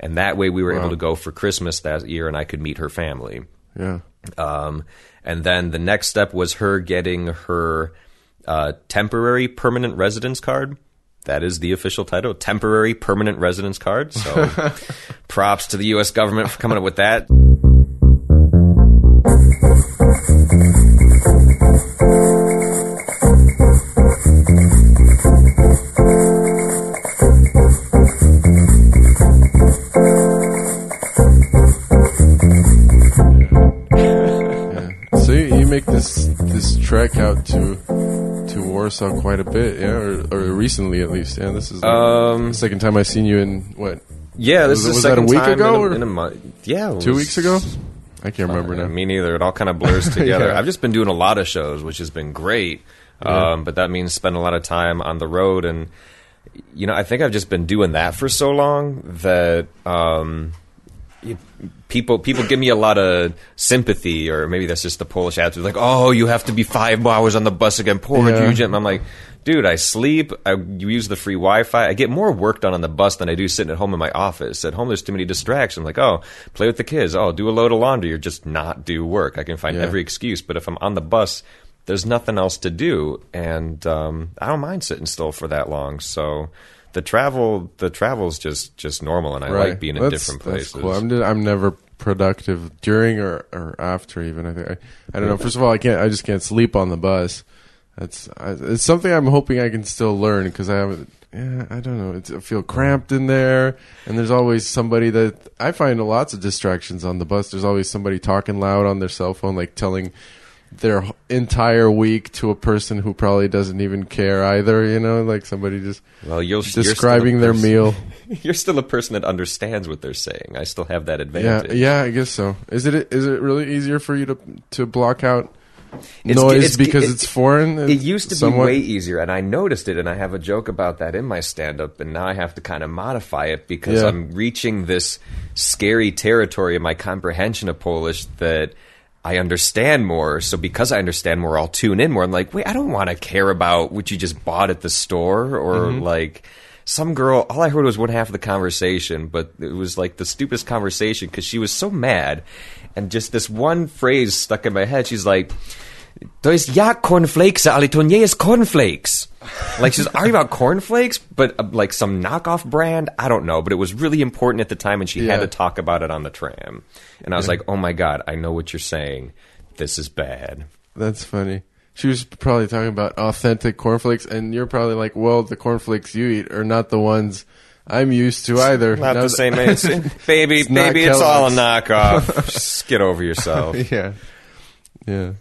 and that way we were Wow. able to go for Christmas that year, and I could meet her family. Yeah. Um, and then the next step was her getting her uh, temporary permanent residence card. That is the official title, temporary permanent residence card. So, props to the U.S. government for coming up with that. Trek out to to Warsaw quite a bit, yeah, or, or recently at least. Yeah, this is like Um, the second time I've seen you in what Yeah, this Was- is was that a week time ago, in or- a, in a month. Yeah, two weeks ago. I can't remember Uh, now. Me neither. It all kind of blurs together. Yeah. I've just been doing a lot of shows, which has been great. Um, but that means spend a lot of time on the road, and you know, I think I've just been doing that for so long that um, people people give me a lot of sympathy, or maybe that's just the Polish attitude, like, "Oh, you have to be five hours on the bus again, poor Yeah. Eugene." I'm like. Dude, I sleep. I use the free Wi-Fi. I get more work done on the bus than I do sitting at home in my office. At home, there's too many distractions. Like, oh, play with the kids. Oh, do a load of laundry, or just not do work. I can find Yeah. every excuse. But if I'm on the bus, there's nothing else to do, and um, I don't mind sitting still for that long. So the travel, the travel's just just normal, and I like being in different that's places. Cool. I'm I'm never productive during or, or after even. I think I, I don't know. First of all, I can't. I just can't sleep on the bus. That's I, it's something I'm hoping I can still learn because I haven't. Yeah, I don't know. It's, I feel cramped in there, and there's always somebody that I find lots of distractions on the bus. There's always somebody talking loud on their cell phone, like telling their entire week to a person who probably doesn't even care either. You know, like somebody just well, you're describing their person- meal. You're still a person that understands what they're saying. I still have that advantage. yeah, I guess so. Is it is it really easier for you to to block out It's- noise it's- because it- it's foreign? It used to somewhat? be way easier, and I noticed it, and I have a joke about that in my stand up, and now I have to kind of modify it because Yeah. I'm reaching this scary territory in my comprehension of Polish that I understand more. So because I understand more, I'll tune in more. I'm like, wait, I don't want to care about what you just bought at the store or Mm-hmm. like. Some girl, all I heard was one half of the conversation, but it was like the stupidest conversation because she was so mad. And just this one phrase stuck in my head. She's like, to jest jak cornflakes, ale to nie jest cornflakes. Like she's arguing about cornflakes, but uh, like some knockoff brand. I don't know, but it was really important at the time, and she Yeah. had to talk about it on the tram. And I was like, "Oh my god, I know what you're saying. This is bad." That's funny. She was probably talking about authentic cornflakes, and you're probably like, "Well, the cornflakes you eat are not the ones I'm used to either." Not Now the same, it's, baby. It's baby, it's all a knockoff. Just get over yourself. yeah, yeah.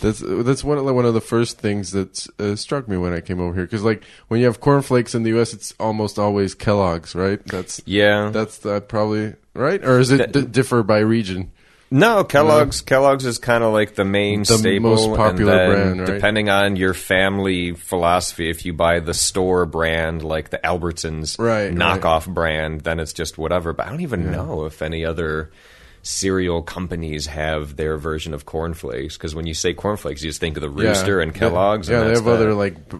That's that's one of the, one of the first things that uh, struck me when I came over here because like when you have cornflakes in the U.S., it's almost always Kellogg's, right? That's Yeah. that's that probably right, or is it d- differ by region? No, Kellogg's. Kellogg's is kind of like the main The staple, most popular then brand, right? Depending on your family philosophy, if you buy the store brand, like the Albertsons Right, knockoff brand, then it's just whatever. But I don't even know if any other cereal companies have their version of cornflakes. Because when you say cornflakes, you just think of the Rooster and Kellogg's. Yeah, and they have other like b-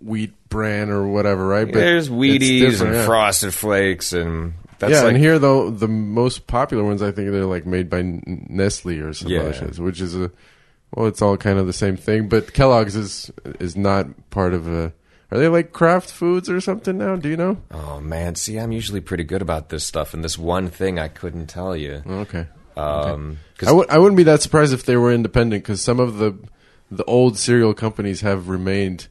wheat bran or whatever, right? But There's Wheaties and yeah. Frosted Flakes and that's yeah, like and here though the most popular ones I think they're like made by Nestle or something, Yeah. like which is a well, it's all kind of the same thing. But Kellogg's is is not part of a. Are they like Kraft Foods or something now? Do you know? Oh man, see, I'm usually pretty good about this stuff, and this one thing I couldn't tell you. Okay. Um, 'cause- I w- I wouldn't be that surprised if they were independent because some of the the old cereal companies have remained.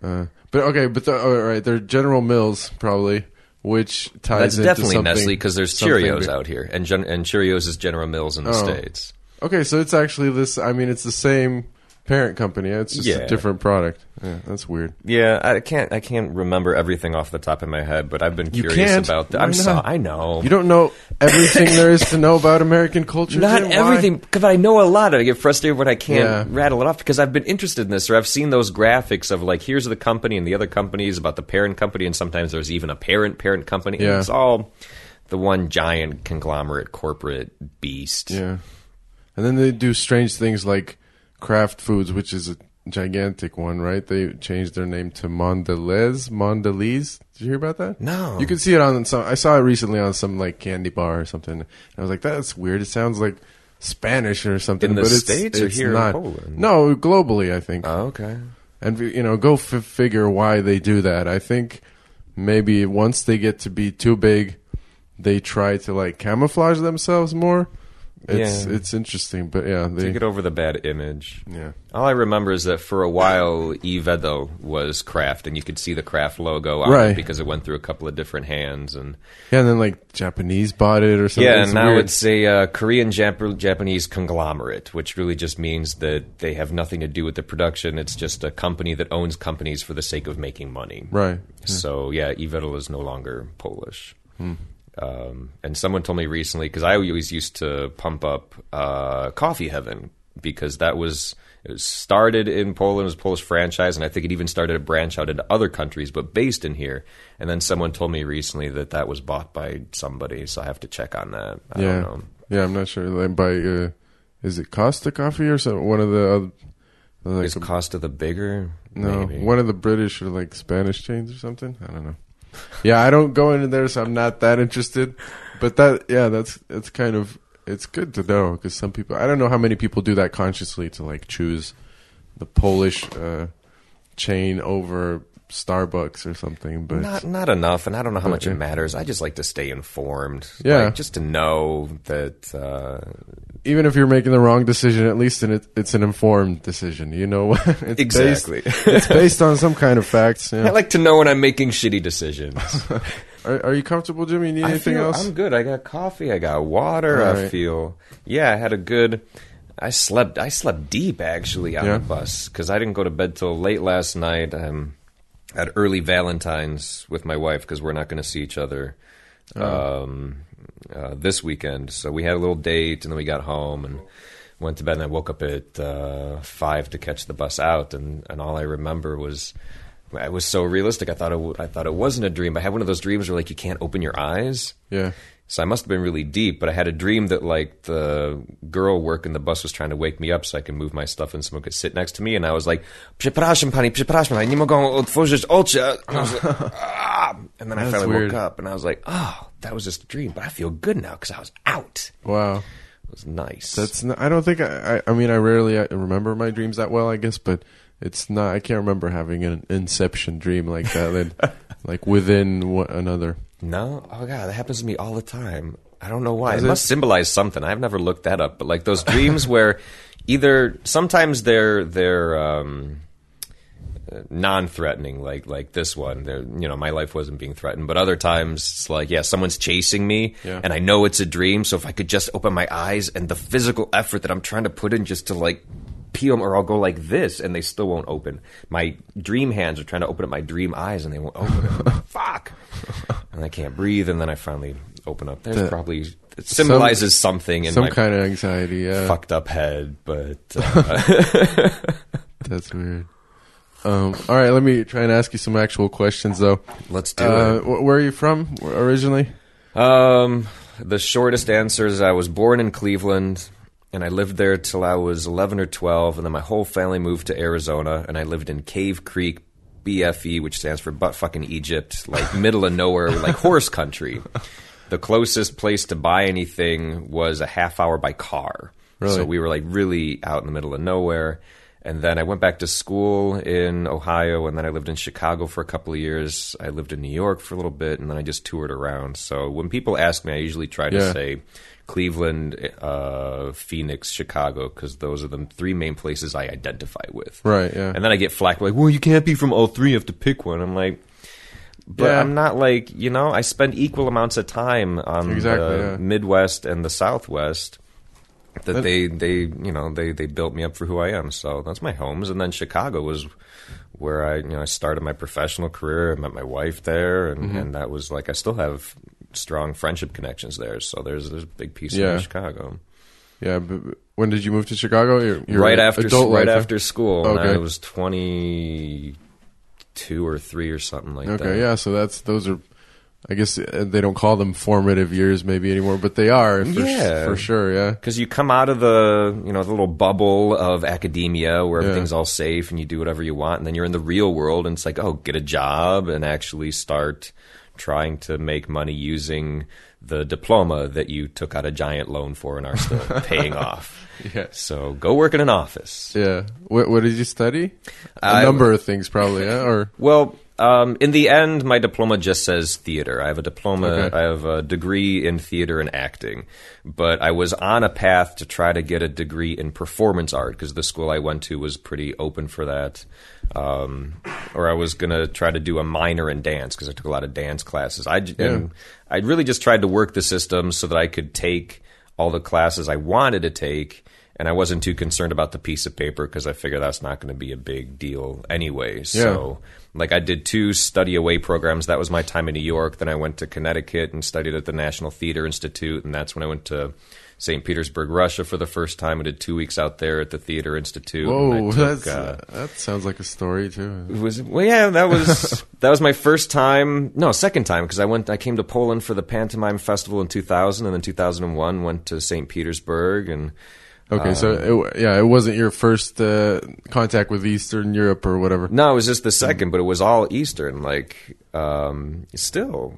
Uh, but okay, but the, all right, they're General Mills probably, which ties That's definitely Nestle because there's Cheerios big. out here, and Gen- and Cheerios is General Mills in the Oh. states. Okay, so it's actually this. I mean, it's the same parent company. It's just Yeah. a different product. Yeah, that's weird. Yeah, I can't I can't remember everything off the top of my head, but I've been You curious can't? about that. I'm so? I know. You don't know everything there is to know about American culture. not Jim? Everything because I know a lot. I get frustrated when I can't Yeah. rattle it off because I've been interested in this or I've seen those graphics of like here's the company and the other companies about the parent company, and sometimes there's even a parent parent company. Yeah. it's all the one giant conglomerate corporate beast. Yeah, and then they do strange things like Kraft Foods, which is a gigantic one, right? They changed their name to Mondelez. Mondelez. Did you hear about that? No. You can see it on some. I saw it recently on some like candy bar or something. And I was like, that's weird. It sounds like Spanish or something. In the but it's, States or it's here in not. Poland? No, globally, I think. Oh, okay. And you know, go f- figure why they do that. I think maybe once they get to be too big, they try to like camouflage themselves more. It's Yeah. it's interesting, but yeah, they To get over the bad image. yeah. All I remember is that for a while, Evedo was Kraft, and you could see the Kraft logo on Right. it because it went through a couple of different hands. And Yeah, and then like Japanese bought it or something. yeah, It's now weird. it's a uh, Korean Jap- Japanese conglomerate, which really just means that they have nothing to do with the production. It's just a company that owns companies for the sake of making money. right. So yeah, Evedel is no longer Polish. Hmm. Um, and someone told me recently because I always used to pump up uh, Coffee Heaven because that was it was started in Poland, it was a Polish franchise, and I think it even started to branch out into other countries, but based in here. And then someone told me recently that that was bought by somebody, so I have to check on that. I yeah, don't know. yeah. I'm not sure. Like by uh, is it Costa Coffee or something? One of the other, like Is Costa the bigger? no, Maybe. one of the British or like Spanish chains or something. I don't know. Yeah, I don't go into there, so I'm not that interested. But that, yeah, that's it's kind of it's good to know because some people I don't know how many people do that consciously to like choose the Polish uh, chain over Starbucks or something. But Not not enough, and I don't know how much it matters. I just like to stay informed. Yeah. Like, just to know that uh, even if you're making the wrong decision, at least it, it's an informed decision. You know, it's Exactly. Based, it's based on some kind of facts. I like to know when I'm making shitty decisions. Are, are you comfortable, Jimmy? Need I anything else? I'm good. I got coffee. I got water. I feel yeah. I had a good. I slept. I slept deep actually on Yeah. the bus because I didn't go to bed till late last night. Um, had early Valentine's with my wife because we're not going to see each other um, uh, this weekend. So we had a little date, and then we got home and went to bed. And I woke up at uh, five to catch the bus out, and, and all I remember was. It was so realistic. I thought it. W- I thought it wasn't a dream. I had one of those dreams where like you can't open your eyes. yeah. So I must have been really deep, but I had a dream that like the girl working the bus was trying to wake me up so I could move my stuff and someone could sit next to me, and I was like, "Przepraszam pani, przepraszam, nie mogę otworzyć oczy." And, I was like, ah! and then I That's finally weird. woke up, and I was like, "Oh, that was just a dream," but I feel good now because I was out. Wow. It was nice. That's. Not, I don't think. I, I. I mean, I rarely uh, remember my dreams that well. I guess, but it's not. I can't remember having an inception dream like that. that like within one, another. No, oh god, that happens to me all the time. I don't know why. Does it it? must symbolize something. I've never looked that up, but like those dreams where either sometimes they're they're um, uh, non-threatening, like like this one. They're, you know, my life wasn't being threatened, but other times it's like, yeah, someone's chasing me, Yeah. and I know it's a dream. So if I could just open my eyes and the physical effort that I'm trying to put in just to like pee them, or I'll go like this, and they still won't open. My dream hands are trying to open up my dream eyes, and they won't open. Fuck and I can't breathe, and then I finally open up. There's The- probably it symbolizes something in Some my kind of anxiety. Yeah. fucked up head, but uh, That's weird. Um, all right, let me try and ask you some actual questions, though. let's do Uh, wh- where are you from originally? it. Um, the shortest answer is I was born in Cleveland, and I lived there till I was 11 or 12, and then my whole family moved to Arizona, and I lived in Cave Creek. BFE, which stands for butt fucking Egypt, like middle of nowhere, like horse country. The closest place to buy anything was a half hour by car. Really? So we were like really out in the middle of nowhere. And then I went back to school in Ohio, and then I lived in Chicago for a couple of years. I lived in New York for a little bit, and then I just toured around. So when people ask me, I usually try to Yeah. say Cleveland, uh, Phoenix, Chicago, because those are the three main places I identify with. Right, yeah. And then I get flack like, well, you can't be from all three. You have to pick one. I'm like, but Yeah. I'm not like you know. I spend equal amounts of time on Exactly, the yeah. Midwest and the Southwest. That That- they they you know they they built me up for who I am. So that's my homes. And then Chicago was where I you know I started my professional career. I met my wife there, and, Mm-hmm. and that was like I still have strong friendship connections there. So there's there's a big piece of Yeah. in Chicago. Yeah, when did you move to Chicago? Your, your right after adult right life, after school. Okay. I was twenty two or three or something like that. Okay, yeah. So that's those are. I guess uh, they don't call them formative years maybe anymore, but they are for, Yeah. for sure. Yeah. because you come out of the you know the little bubble of academia where Yeah. everything's all safe and you do whatever you want, and then you're in the real world and it's like, oh, get a job and actually start trying to make money using the diploma that you took out a giant loan for and are still paying off. Yeah. So go work in an office. Yeah. What, what did you study? A I- number of things, probably. Yeah. Or Well, um, in the end, my diploma just says theater. I have a diploma. Okay. I have a degree in theater and acting, but I was on a path to try to get a degree in performance art because the school I went to was pretty open for that. Um, or I was gonna try to do a minor in dance because I took a lot of dance classes. I and I really just tried to work the system so that I could take all the classes I wanted to take. And I wasn't too concerned about the piece of paper because I figure that's not going to be a big deal anyway. So, like, I did two study away programs. That was my time in New York. Then I went to Connecticut and studied at the National Theater Institute. And that's when I went to St. Petersburg, Russia for the first time. I did two weeks out there at the Theater Institute. whoa, took, uh, that sounds like a story too. it was well, yeah. That was that was my first time. No, second time because I went. I came to Poland for the pantomime festival in 2000, and then 2001 went to St. Petersburg, and Okay, so it, yeah, it wasn't your first uh, contact with Eastern Europe or whatever. no, it was just the second, but it was all Eastern. Like, um, still,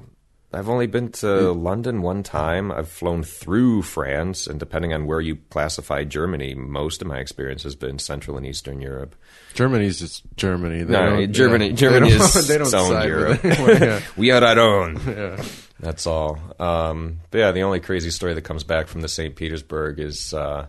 I've only been to London one time. I've flown through France, and depending on where you classify Germany, most of my experience has been Central and Eastern Europe. Germany's just Germany. They No, Germany- yeah. Germany They don't- is they don't own Europe. anyone, yeah. we are our own. Yeah. That's all. Um, but yeah, the only crazy story that comes back from the St. Petersburg is, uh,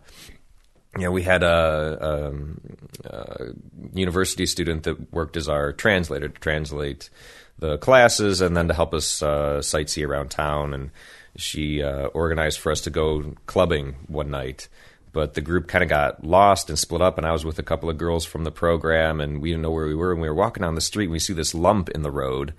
you know, we had a, um, a university student that worked as our translator to translate the classes and then to help us uh, sightsee around town. And she uh, organized for us to go clubbing one night. But the group kind of got lost and split up, and I was with a couple of girls from the program, and we didn't know where we were. And we were walking down the street, and we see this lump in the road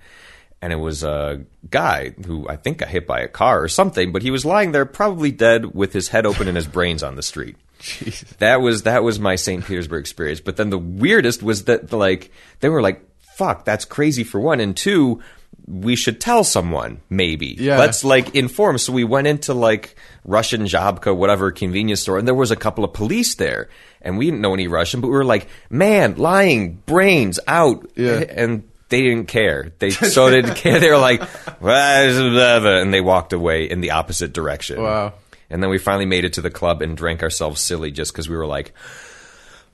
and it was a guy who I think got hit by a car or something, but he was lying there probably dead with his head open and his brains on the street. Jesus. That was that was my St. Petersburg experience. But then the weirdest was that like they were like, "Fuck, that's crazy." For one, and two, we should tell someone maybe. Yeah. Let's like inform. So we went into like Russian Żabka, whatever convenience store, and there was a couple of police there, and we didn't know any Russian, but we were like, "Man, lying, brains out," Yeah. and they didn't care. They so didn't care. They were like, and they walked away in the opposite direction. Wow. And then we finally made it to the club and drank ourselves silly just because we were like,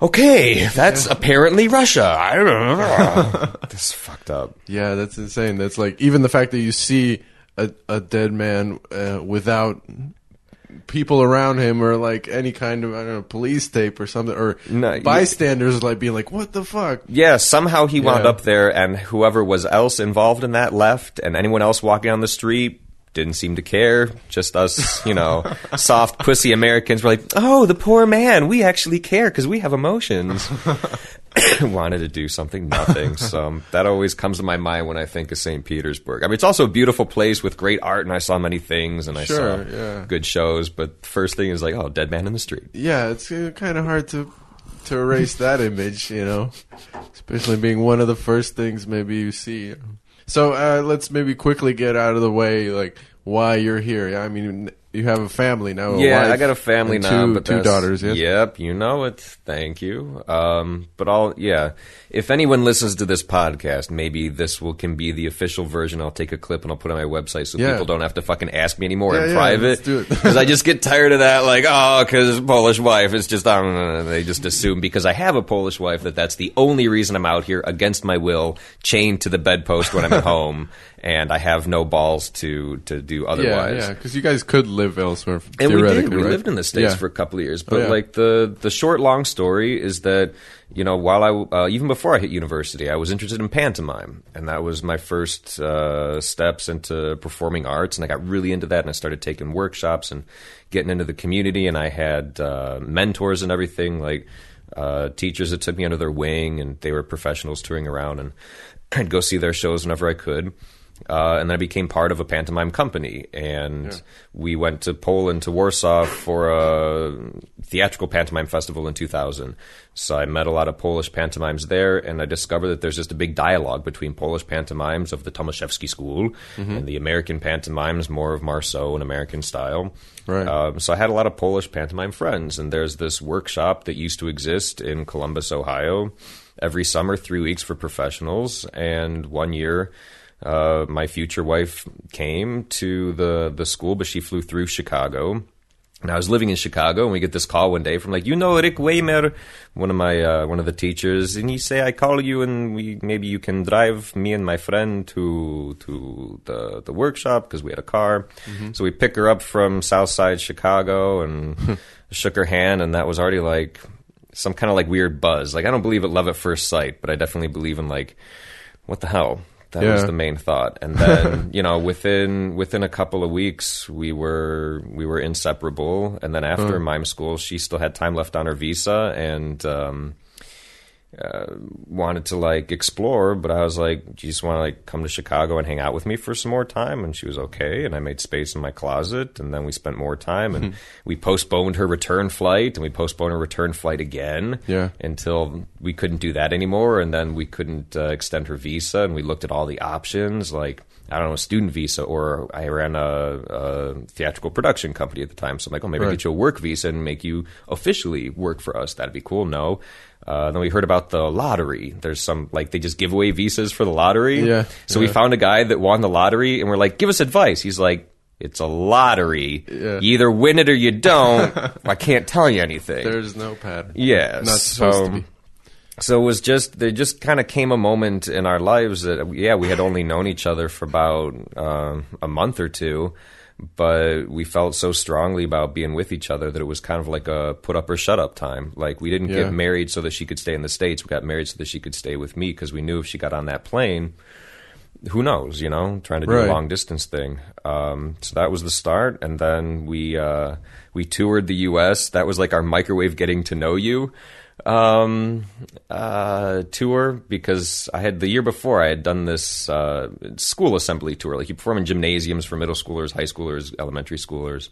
okay, that's apparently Russia. I don't know. this is fucked up. Yeah, that's insane. That's like even the fact that you see a, a dead man uh, without people around him or like any kind of I don't know police tape or something or No, bystanders like being like what the fuck Yeah, somehow he wound Yeah. up there, and whoever was else involved in that left, and anyone else walking down the street didn't seem to care. Just us, you know, soft pussy Americans were like, "Oh, the poor man. We actually care because we have emotions." Wanted to do something, nothing. So that always comes to my mind when I think of St. Petersburg. I mean, it's also a beautiful place with great art, and I saw many things, and I Sure, saw yeah. good shows. But first thing is like, oh, dead man in the street. yeah it's uh, kind of hard to to erase that image you know especially being one of the first things maybe you see so uh, let's maybe quickly get out of the way like why you're here I mean you have a family now a yeah, I got a family now, two, but two daughters yes? Yep, you know it. Thank you. Um, but I'll yeah. If anyone listens to this podcast, maybe this will can be the official version. I'll take a clip and I'll put it on my website so Yeah. people don't have to fucking ask me anymore Yeah, in yeah, private. let's do it. Because I just get tired of that. Like, oh, because Polish wife. It's just I. They just assume because I have a Polish wife that that's the only reason I'm out here against my will, chained to the bedpost when I'm at home, and I have no balls to to do otherwise. yeah yeah because you guys could live elsewhere And we did. theoretically, We right? lived in the states Yeah. for a couple of years. Oh, but yeah. like the the short long story is that you know while I uh, even before I hit university, I was interested in pantomime, and that was my first uh, steps into performing arts. And I got really into that, and I started taking workshops and getting into the community. And I had uh, mentors and everything like. Uh, teachers that took me under their wing, and they were professionals touring around, and I'd go see their shows whenever I could. Uh, and then I became part of a pantomime company, and we went to Poland to Warsaw for a theatrical pantomime festival in 2000. So I met a lot of Polish pantomimes there, and I discovered that there's just a big dialogue between Polish pantomimes of the Tomaszewski school and the American pantomimes, more of Marceau and American style. Right. Um, so I had a lot of Polish pantomime friends, and there's this workshop that used to exist in Columbus, Ohio, every summer, three weeks for professionals. And one year, uh, my future wife came to the the school, but she flew through Chicago. And I was living in Chicago, and we get this call one day from like, you know, Rick Weimer, one of my uh, one of the teachers, and he say, I call you, and we maybe you can drive me and my friend to to the the workshop because we had a car. So we pick her up from South Side Chicago, and shook her hand, and that was already like some kind of like weird buzz. Like I don't believe at love at first sight, but I definitely believe in like, what the hell. That was the main thought, and then you know within within a couple of weeks we were we were inseparable, and then after mime school she still had time left on her visa. And um, uh, wanted to like explore, but I was like, "Do you just want to like come to Chicago and hang out with me for some more time?" And she was okay, and I made space in my closet, and then we spent more time, and we postponed her return flight, and we postponed her return flight again, Yeah. until we couldn't do that anymore, and then we couldn't uh, extend her visa, and we looked at all the options, like I don't know, a student visa, or I ran a, a theatrical production company at the time, so I'm like, oh, maybe Right. get you a work visa and make you officially work for us. That'd be cool. No. Uh, then we heard about the lottery. There's some like they just give away visas for the lottery. Yeah, So we found a guy that won the lottery, and we're like, give us advice. He's like. It's a lottery. Yeah. You either win it or you don't. I can't tell you anything. There's no pattern. Yeah, Not supposed so, to be. So it was just there just kind of came a moment in our lives that yeah we had only known each other for about um, a month or two, but we felt so strongly about being with each other that it was kind of like a put up or shut up time. Like we didn't Yeah. get married so that she could stay in the states. We got married so that she could stay with me because we knew if she got on that plane. Who knows, you know, trying to do Right. a long distance thing. Um, so that was the start, and then we uh, we toured the U.S. That was like our microwave getting to know you um, uh, tour because I had the year before I had done this uh, school assembly tour. Like you perform in gymnasiums for middle schoolers, high schoolers, elementary schoolers,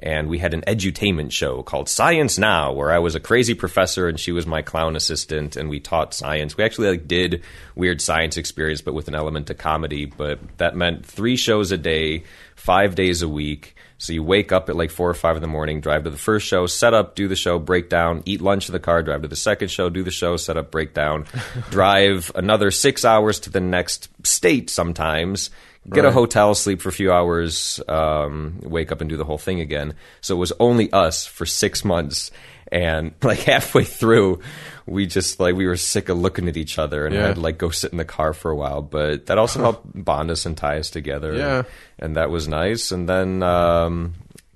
and we had an edutainment show called Science Now, where I was a crazy professor and she was my clown assistant, and we taught science. We actually like did weird science experience, but with an element of comedy. But that meant three shows a day, five days a week. So you wake up at like four or five in the morning, drive to the first show, set up, do the show, break down, eat lunch in the car, drive to the second show, do the show, set up, break down, drive another six hours to the next state sometimes, get a hotel, sleep for a few hours, um, wake up and do the whole thing again. So it was only us for six months. And like halfway through, we just like we were sick of looking at each other and Yeah. had like go sit in the car for a while. But that also helped bond us and tie us together. Yeah. and that was nice. And then um,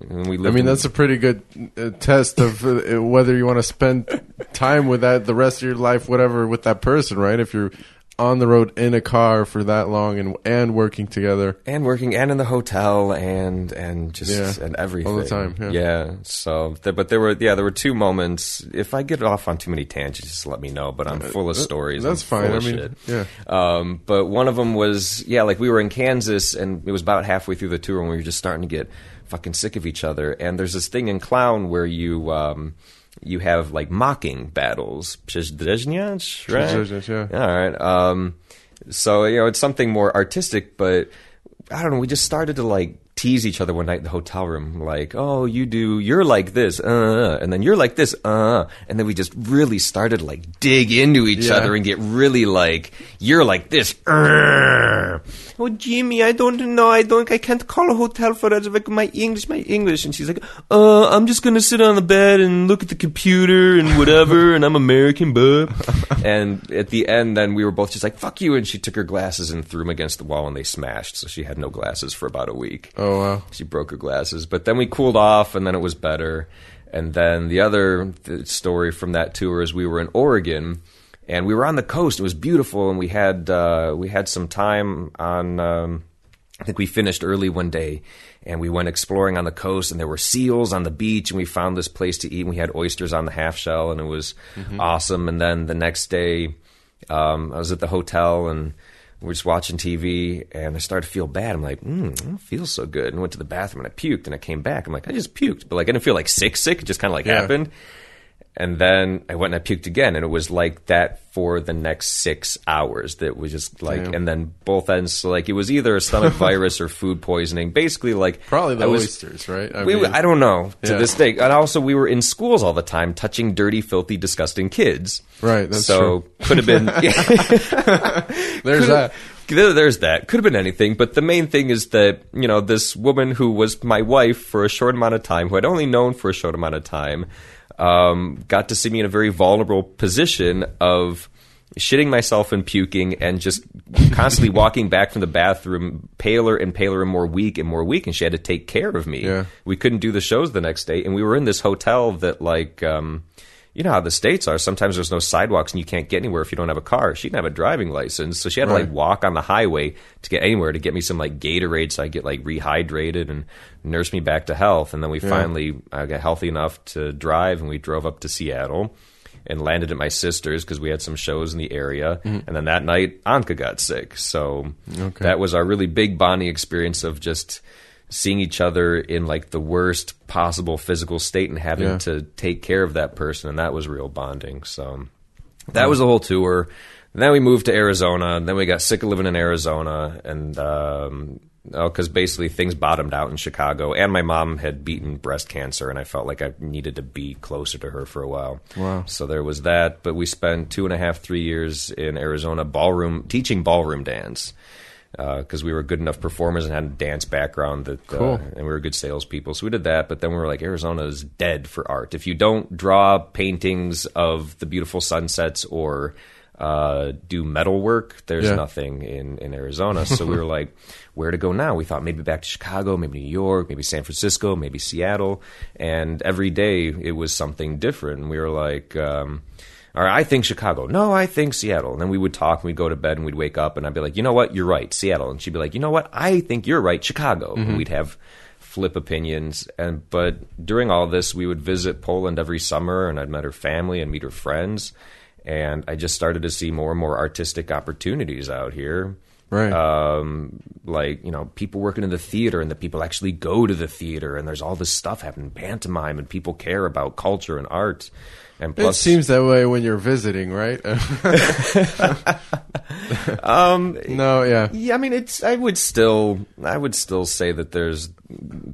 and we lived. I mean, that's a pretty good uh, test of uh, whether you want to spend time with that the rest of your life, whatever, with that person, right? If you're on the road in a car for that long and and working together. and working and in the hotel and and just Yeah. and everything All the time, yeah. So, th- but there were yeah there were two moments. If I get off on too many tangents, just let me know. But I'm full of stories. Uh, That's I'm fine. I mean, shit. yeah. Um, but one of them was yeah, like we were in Kansas, and it was about halfway through the tour, and we were just starting to get fucking sick of each other. And there's this thing in clown where you um, you have like mocking battles, Przyjaźniać, right? Yeah. All right. Um, so you know, it's something more artistic, but I don't know. We just started to like tease each other one night in the hotel room, like, "Oh, you do, you're like this, uh," and then you're like this, uh, and then we just really started to like dig into each Yeah. other and get really like, "You're like this." Uh. Oh, Jimmy, I don't know. I don't. I can't call a hotel for that. Like my English, my English, and she's like, "Uh, I'm just gonna sit on the bed and look at the computer and whatever, and I'm American, but." and at the end, then we were both just like, "Fuck you!" And she took her glasses and threw them against the wall, and they smashed. So she had no glasses for about a week. Oh wow. She broke her glasses, but then we cooled off, and then it was better. And then the other th- story from that tour is we were in Oregon, and we were on the coast. It was beautiful, and we had uh, we had some time on. Um, I think we finished early one day, and we went exploring on the coast, and there were seals on the beach, and we found this place to eat, and we had oysters on the half shell, and it was awesome. And then the next day, um, I was at the hotel, and we're just watching TV, and I started to feel bad. I'm like, mm, I don't feel so good. And went to the bathroom and I puked, and I came back. I'm like, I just puked, but like I didn't feel like sick, sick. It just kind of like Yeah. happened. And then I went and I puked again, and it was like that for the next six hours. That was just like, Damn. and then both ends. So like, it was either a stomach virus or food poisoning. Basically, like Probably the I was- oysters, right? I we, mean, I don't know to Yeah. this day. And also, we were in schools all the time, touching dirty, filthy, disgusting kids. Right, that's so true. could have been. there's that. There's that. Could have been anything, but the main thing is that you know this woman who was my wife for a short amount of time, who I'd only known for a short amount of time, um, got to see me in a very vulnerable position of shitting myself and puking, and just constantly walking back from the bathroom, paler and paler and more weak and more weak, and she had to take care of me. Yeah. We couldn't do the shows the next day, and we were in this hotel that like. Um, you know how the states are. Sometimes there's no sidewalks and you can't get anywhere if you don't have a car. She didn't have a driving license, so she had to Right. like walk on the highway to get anywhere to get me some like Gatorade so I get like rehydrated and nurse me back to health. And then we finally I got healthy enough to drive, and we drove up to Seattle and landed at my sister's because we had some shows in the area. Mm-hmm. And then that night, Anka got sick, so that was our really big bonding experience of just seeing each other in like the worst possible physical state and having Yeah. to take care of that person and that was real bonding so that was the whole tour then we moved to arizona and then we got sick of living in arizona and um because basically things bottomed out in Chicago, and my mom had beaten breast cancer, and I felt like I needed to be closer to her for a while. Wow. So there was that. But we spent two and a half, three years in Arizona ballroom teaching ballroom dance because we were good enough performers and had a dance background that, uh, Cool. and we were good salespeople. So we did that. But then we were like, Arizona is dead for art. If you don't draw paintings of the beautiful sunsets or uh, do metal work, there's Yeah. nothing in, in Arizona. So we were like, where to go now? We thought maybe back to Chicago, maybe New York, maybe San Francisco, maybe Seattle. And every day it was something different. And we were like, um, or I think Chicago. No, I think Seattle. And then we would talk and we'd go to bed and we'd wake up and I'd be like, you know what? You're right, Seattle. And she'd be like, you know what? I think you're right, Chicago. And we'd have flip opinions. And but during all this, we would visit Poland every summer and I'd met her family and meet her friends. And I just started to see more and more artistic opportunities out here Right. um, like you know people working in the theater and the people actually go to the theater and there's all this stuff happening pantomime and people care about culture and art and it seems that way when you're visiting, right? um no, yeah. yeah i mean it's i would still i would still say that there's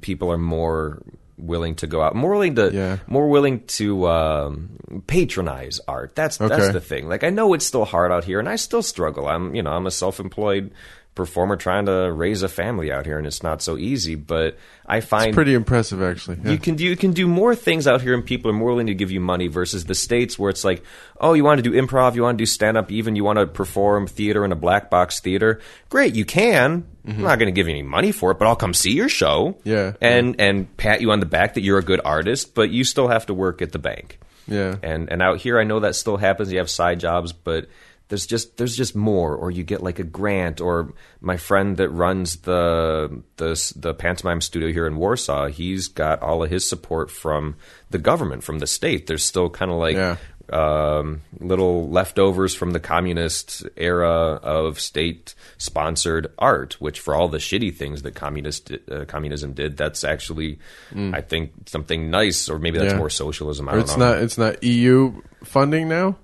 people are more willing to go out more willing to Yeah. more willing to um, patronize art that's that's the thing like i know it's still hard out here and i still struggle i'm you know i'm a self-employed performer trying to raise a family out here and it's not so easy but i find Pretty impressive, actually. Yeah. You can do you can do more things out here, and people are more willing to give you money versus the states where it's like, oh, you want to do improv, you want to do stand up, even you want to perform theater in a black box theater. Great, you can. I'm not going to give you any money for it, but I'll come see your show. Mm-hmm. Yeah. and and pat you on the back that you're a good artist, but you still have to work at the bank. yeah. And and out here, I know that still happens. You have side jobs, but there's just there's just more, or you get like a grant. Or my friend that runs the the the pantomime studio here in Warsaw, he's got all of his support from the government, from the state. There's still kind of like. Yeah. Um, little leftovers from the communist era of state-sponsored art, which for all the shitty things that communist uh, communism did, that's actually, I think, something nice, or maybe that's Mm. Yeah. more socialism. I Or don't it's know. not. It's not EU funding now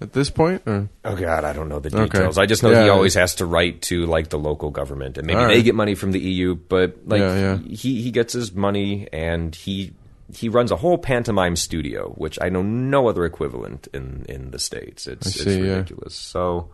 at this point. Or Oh God, I don't know the Okay. details. I just know Yeah. he always has to write to like the local government, and maybe All they get money from the EU. But like Yeah, yeah. he he gets his money, and he he runs a whole pantomime studio, which I know no other equivalent in in the states. It's it's see, yeah. ridiculous. So.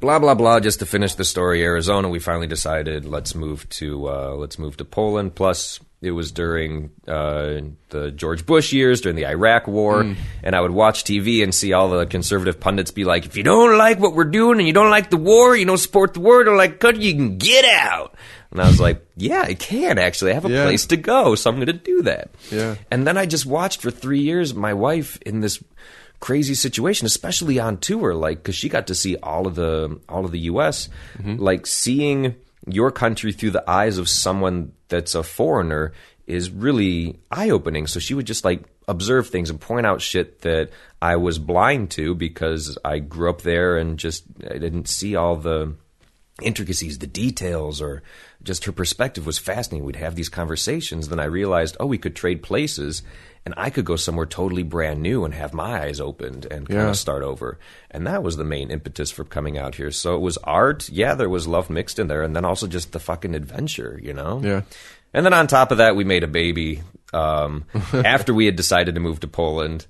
Blah blah blah. Just to finish the story, Arizona. We finally decided let's move to uh, let's move to Poland. Plus, it was during uh, the George Bush years, during the Iraq War, Mm. and I would watch TV and see all the conservative pundits be like, "If you don't like what we're doing and you don't like the war, you don't support the war, or like country, you can get out." And I was like, "Yeah, I can actually. I have a Yeah. place to go, so I'm going to do that." Yeah. And then I just watched for three years my wife in this crazy situation, especially on tour, like because she got to see all of the all of the U.S. Mm-hmm. Like seeing your country through the eyes of someone that's a foreigner is really eye opening. So she would just like observe things and point out shit that I was blind to because I grew up there and just I didn't see all the intricacies, the details, or just her perspective was fascinating. We'd have these conversations. Then I realized, oh, we could trade places and I could go somewhere totally brand new and have my eyes opened and kind Yeah. of start over. And that was the main impetus for coming out here. So it was art. Yeah, there was love mixed in there. And then also just the fucking adventure, you know? Yeah. And then on top of that, we made a baby um, after we had decided to move to Poland.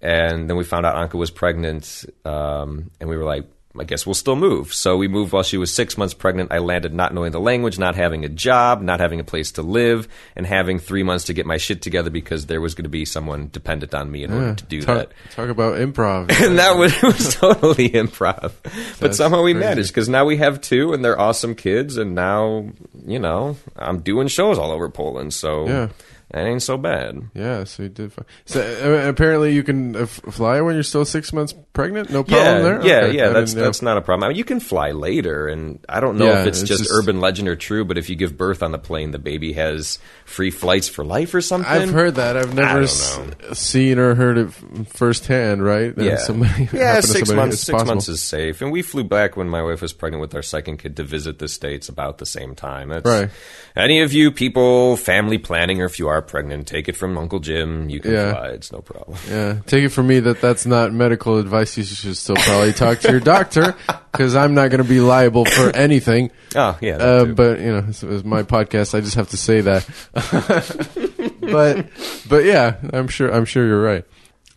And then we found out Anka was pregnant. Um, and we were like, I guess we'll still move. So we moved while she was six months pregnant. I landed not knowing the language, not having a job, not having a place to live, and having three months to get my shit together because there was going to be someone dependent on me in order to do talk, that. talk about improv. And that was, was totally improv. But somehow we crazy. managed because now we have two and they're awesome kids. And now, you know, I'm doing shows all over Poland. So Yeah. That ain't so bad. yeah, so you did. Fine. So uh, apparently you can uh, fly when you're still six months pregnant. No problem Yeah, there. yeah, Okay, yeah. I That's that's not a problem. I mean, you can fly later, and I don't know Yeah, if it's, it's just, just- urban legend or true. But if you give birth on the plane, the baby has free flights for life or something. I've heard that. I've never s- seen or heard it firsthand. Right? Yeah, Somebody, yeah. Six somebody, months. Six possible. months is safe, and we flew back when my wife was pregnant with our second kid to visit the states about the same time. That's, Right. Any of you people, family planning, or if you are pregnant, take it from Uncle Jim. You can Yeah. fly. It's no problem. Yeah, take it from me that that's not medical advice. You should still probably talk to your doctor because I'm not going to be liable for anything. Oh yeah. that Uh, too. but you know, it's, it's my podcast. I just have to say that. but but yeah, I'm sure I'm sure you're right.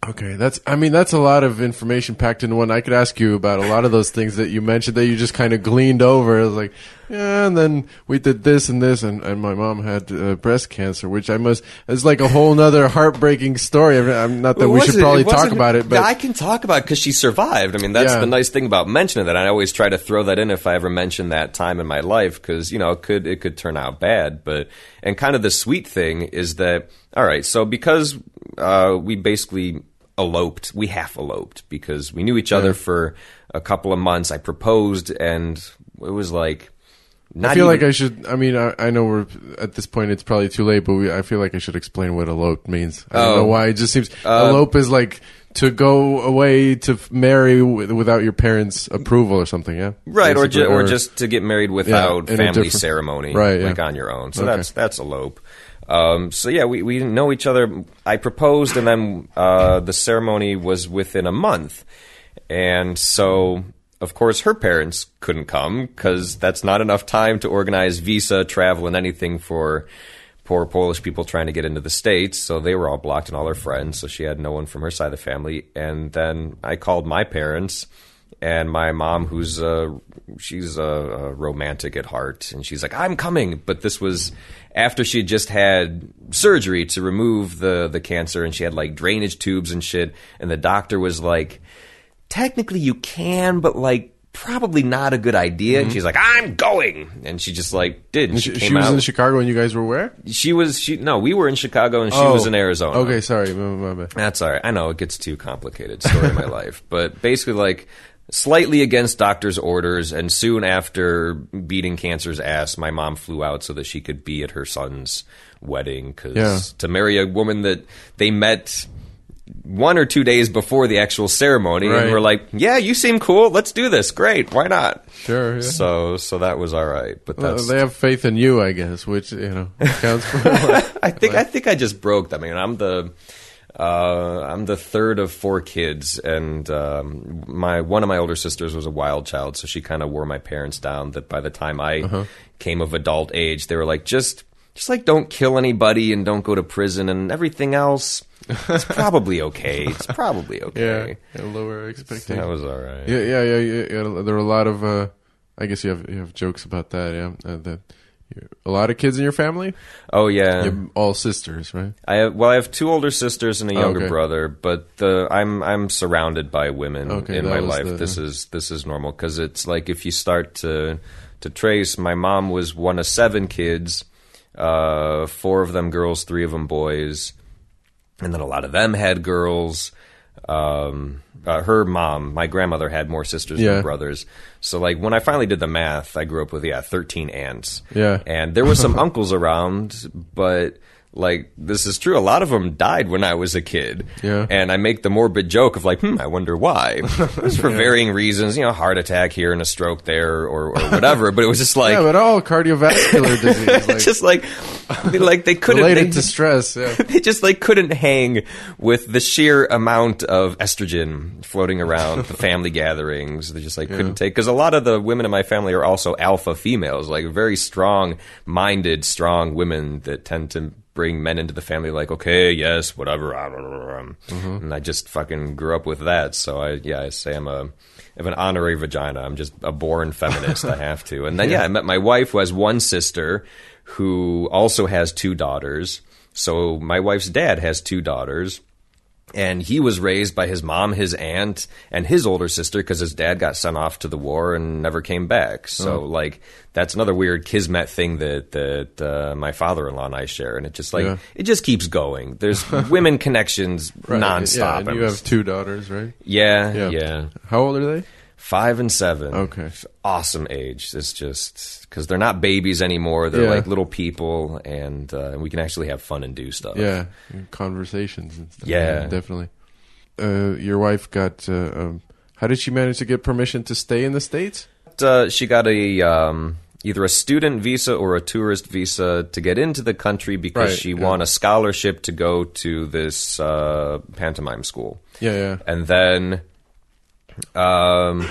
Okay, that's I mean that's a lot of information packed into one. I could ask you about a lot of those things that you mentioned that you just kind of gleaned over. It was like, yeah, and then we did this and this, and, and my mom had uh, breast cancer, which I must. It's like a whole nother heartbreaking story. I mean, not that Well, we should probably talk about it, but I can talk about because she survived. I mean, that's Yeah. the nice thing about mentioning that. I always try to throw that in if I ever mention that time in my life because you know it could it could turn out bad. But and kind of the sweet thing is that all right. So because uh, we basically eloped, we half eloped because we knew each other for a couple of months. I proposed, and it was like. Not I feel even- like I should. I mean, I, I know we're at this point. It's probably too late, but we, I feel like I should explain what elope means. I don't Oh. know why. It just seems Uh, elope is like to go away to f- marry w- without your parents' approval or something. Yeah, right or, ju- Basically, or just to get married without a family ceremony Right, yeah. like on your own so Okay. that's that's elope um, so yeah we, we didn't know each other i proposed and then uh, the ceremony was within a month and so of course her parents couldn't come because that's not enough time to organize visa travel and anything for poor Polish people trying to get into the States. So they were all blocked and all her friends. So she had no one from her side of the family. And then I called my parents and my mom, who's uh, she's a, a romantic at heart, and she's like, "I'm coming." But this was after she had just had surgery to remove the the cancer, and she had like drainage tubes and shit. And the doctor was like, "Technically, you can, but like." Probably not a good idea. And she's like, "I'm going," and she just like did. And she, She, she was out. in Chicago and you guys were where? She was she no, we were in Chicago and she Oh, was in Arizona. Okay, sorry, my, my bad. That's all right. I know it gets too complicated story of my life, but basically like slightly against doctor's orders and soon after beating cancer's ass, my mom flew out so that she could be at her son's wedding cuz Yeah. to marry a woman that they met one or two days before the actual ceremony Right. and we're like, "Yeah, you seem cool. Let's do this. Great. Why not?" Sure. Yeah. So so that was all right. But Well, that's they have faith in you, I guess, which you know counts for. I think I think I just broke them. I mean, I'm the uh, I'm the third of four kids, and um, my one of my older sisters was a wild child, so she kind of wore my parents down. That by the time I Uh-huh. came of adult age, they were like, just just like don't kill anybody and don't go to prison and everything else. It's probably okay. It's probably okay. yeah, lower expectations. That was all right. Yeah, yeah, yeah, yeah, yeah. There are a lot of. Uh, I guess you have you have jokes about that. Yeah, uh, that a lot of kids in your family. Oh yeah. You're all sisters, right? I have, well, I have two older sisters and a younger okay. brother, but the I'm I'm surrounded by women Okay, in my life. the- this is this is normal because it's like if you start to to trace, my mom was one of seven kids, uh, four of them girls, three of them boys, and then a lot of them had girls. Um, uh, her mom, my grandmother, had more sisters Yeah. than brothers. So, like, when I finally did the math, I grew up with yeah, thirteen aunts. Yeah. and there were some uncles around, but like this is true. A lot of them died when I was a kid. Yeah. and I make the morbid joke of like, hmm, I wonder why. It's for varying reasons, you know, heart attack here and a stroke there, or, or whatever. But it was just like. yeah, but all cardiovascular disease, like, just like, like they couldn't. related they- to stress. Yeah. they just like couldn't hang with the sheer amount of estrogen floating around the family gatherings. They just like couldn't take because a lot of the women in my family are also alpha females, like very strong-minded, strong women that tend to bring men into the family. Like, okay, yes, whatever, um, and I just fucking grew up with that. So I, yeah, I say I'm a. I have an honorary vagina. I'm just a born feminist. I have to. And then, yeah, I met my wife who has one sister who also has two daughters. So my wife's dad has two daughters. And he was raised by his mom, his aunt, and his older sister because his dad got sent off to the war and never came back. So, Oh. like, that's another weird kismet thing that that uh, my father-in-law and I share, and it just like Yeah. it just keeps going. There's women connections Right. nonstop. Yeah, and you have two daughters, right? yeah, Yeah. yeah, How old are they? Five and seven. Okay. Awesome age. It's just because they're not babies anymore. They're Yeah. like little people, and uh, we can actually have fun and do stuff. Yeah, and conversations and stuff. Yeah. definitely. Uh, your wife got. Uh, um, how did she manage to get permission to stay in the states? Uh, she got a um, either a student visa or a tourist visa to get into the country because Right, she yeah. won a scholarship to go to this uh, pantomime school. Yeah, yeah. And then um,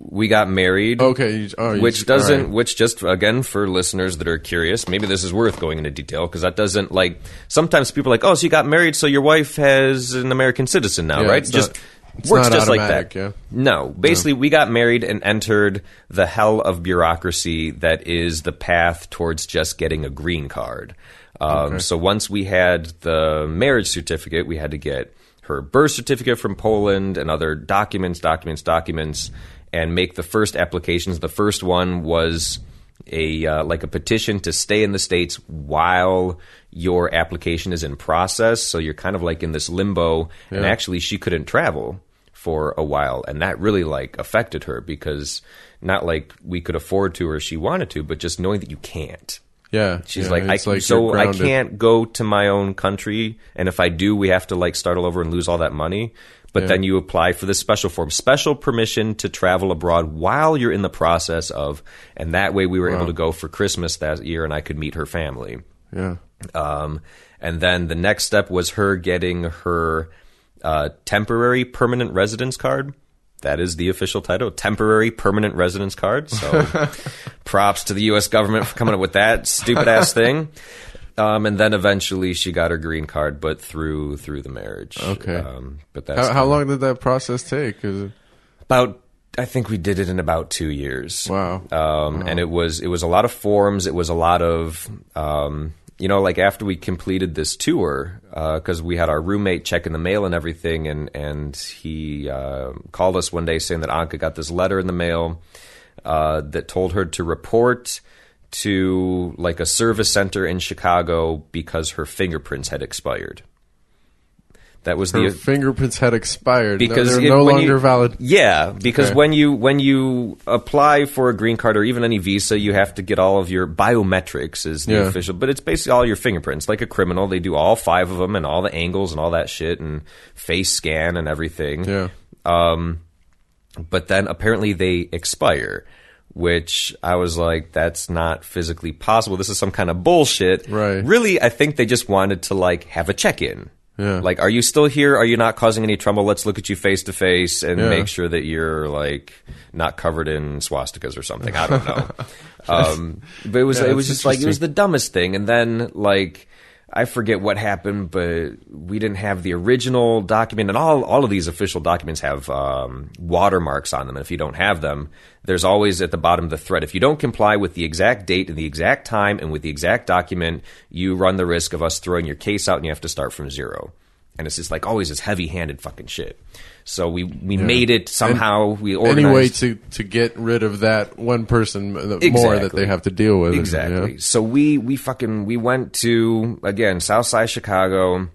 we got married. Okay, oh, which doesn't all right. which just again for listeners that are curious maybe this is worth going into detail because that doesn't like sometimes people are like oh so you got married so your wife has an american citizen now Yeah, right it's just not- it's works just like that yeah. no basically we got married and entered the hell of bureaucracy that is the path towards just getting a green card um, so once we had the marriage certificate we had to get her birth certificate from Poland and other documents, documents, documents, and make the first applications. The first one was a uh, like a petition to stay in the states while your application is in process. So you're kind of like in this limbo, and actually she couldn't travel for a while, and that really like affected her because not like we could afford to or she wanted to, but just knowing that you can't. Yeah, She's yeah, like, I, like so I can't go to my own country, and if I do, we have to like start all over and lose all that money. But Yeah. then you apply for this special form, special permission to travel abroad while you're in the process of, and that way we were able to go for Christmas that year, and I could meet her family. Yeah, Um, and then the next step was her getting her uh, temporary permanent residence card. That is the official title, temporary permanent residence card. So, props to the U.S. government for coming up with that stupid ass thing. Um, and then eventually she got her green card, but through through the marriage. Okay. Um, but that's how, how long did that process take? it- about. I think we did it in about two years. wow, um, and it was it was a lot of forms. It was a lot of um, you know, like after we completed this tour, because we had our roommate checking the mail and everything, and and he uh, called us one day saying that Anka got this letter in the mail uh, that told her to report to like a service center in Chicago because her fingerprints had expired. That was her the fingerprints had expired because they're it- no longer you- valid. Yeah, because Okay. when you when you apply for a green card or even any visa, you have to get all of your biometrics is the Yeah. official, but it's basically all your fingerprints. Like a criminal, they do all five of them and all the angles and all that shit and face scan and everything. Yeah, Um, But then apparently they expire. Which I was like, that's not physically possible. This is some kind of bullshit. Right. Really, I think they just wanted to like have a check in. Yeah. Like, are you still here? Are you not causing any trouble? Let's look at you face to face and Yeah. make sure that you're like not covered in swastikas or something. I don't know. um, but it was Yeah, it was just like it was the dumbest thing. And then like I forget what happened, but we didn't have the original document, and all all of these official documents have um, watermarks on them. And if you don't have them, there's always at the bottom of the thread. If you don't comply with the exact date and the exact time and with the exact document, you run the risk of us throwing your case out, and you have to start from zero. And it's just like always this heavy-handed fucking shit. So we we made it somehow. we organized any way to to get rid of that one person uh, more that they have to deal with. Exactly. Yeah. So we we fucking we went to again South Side Chicago,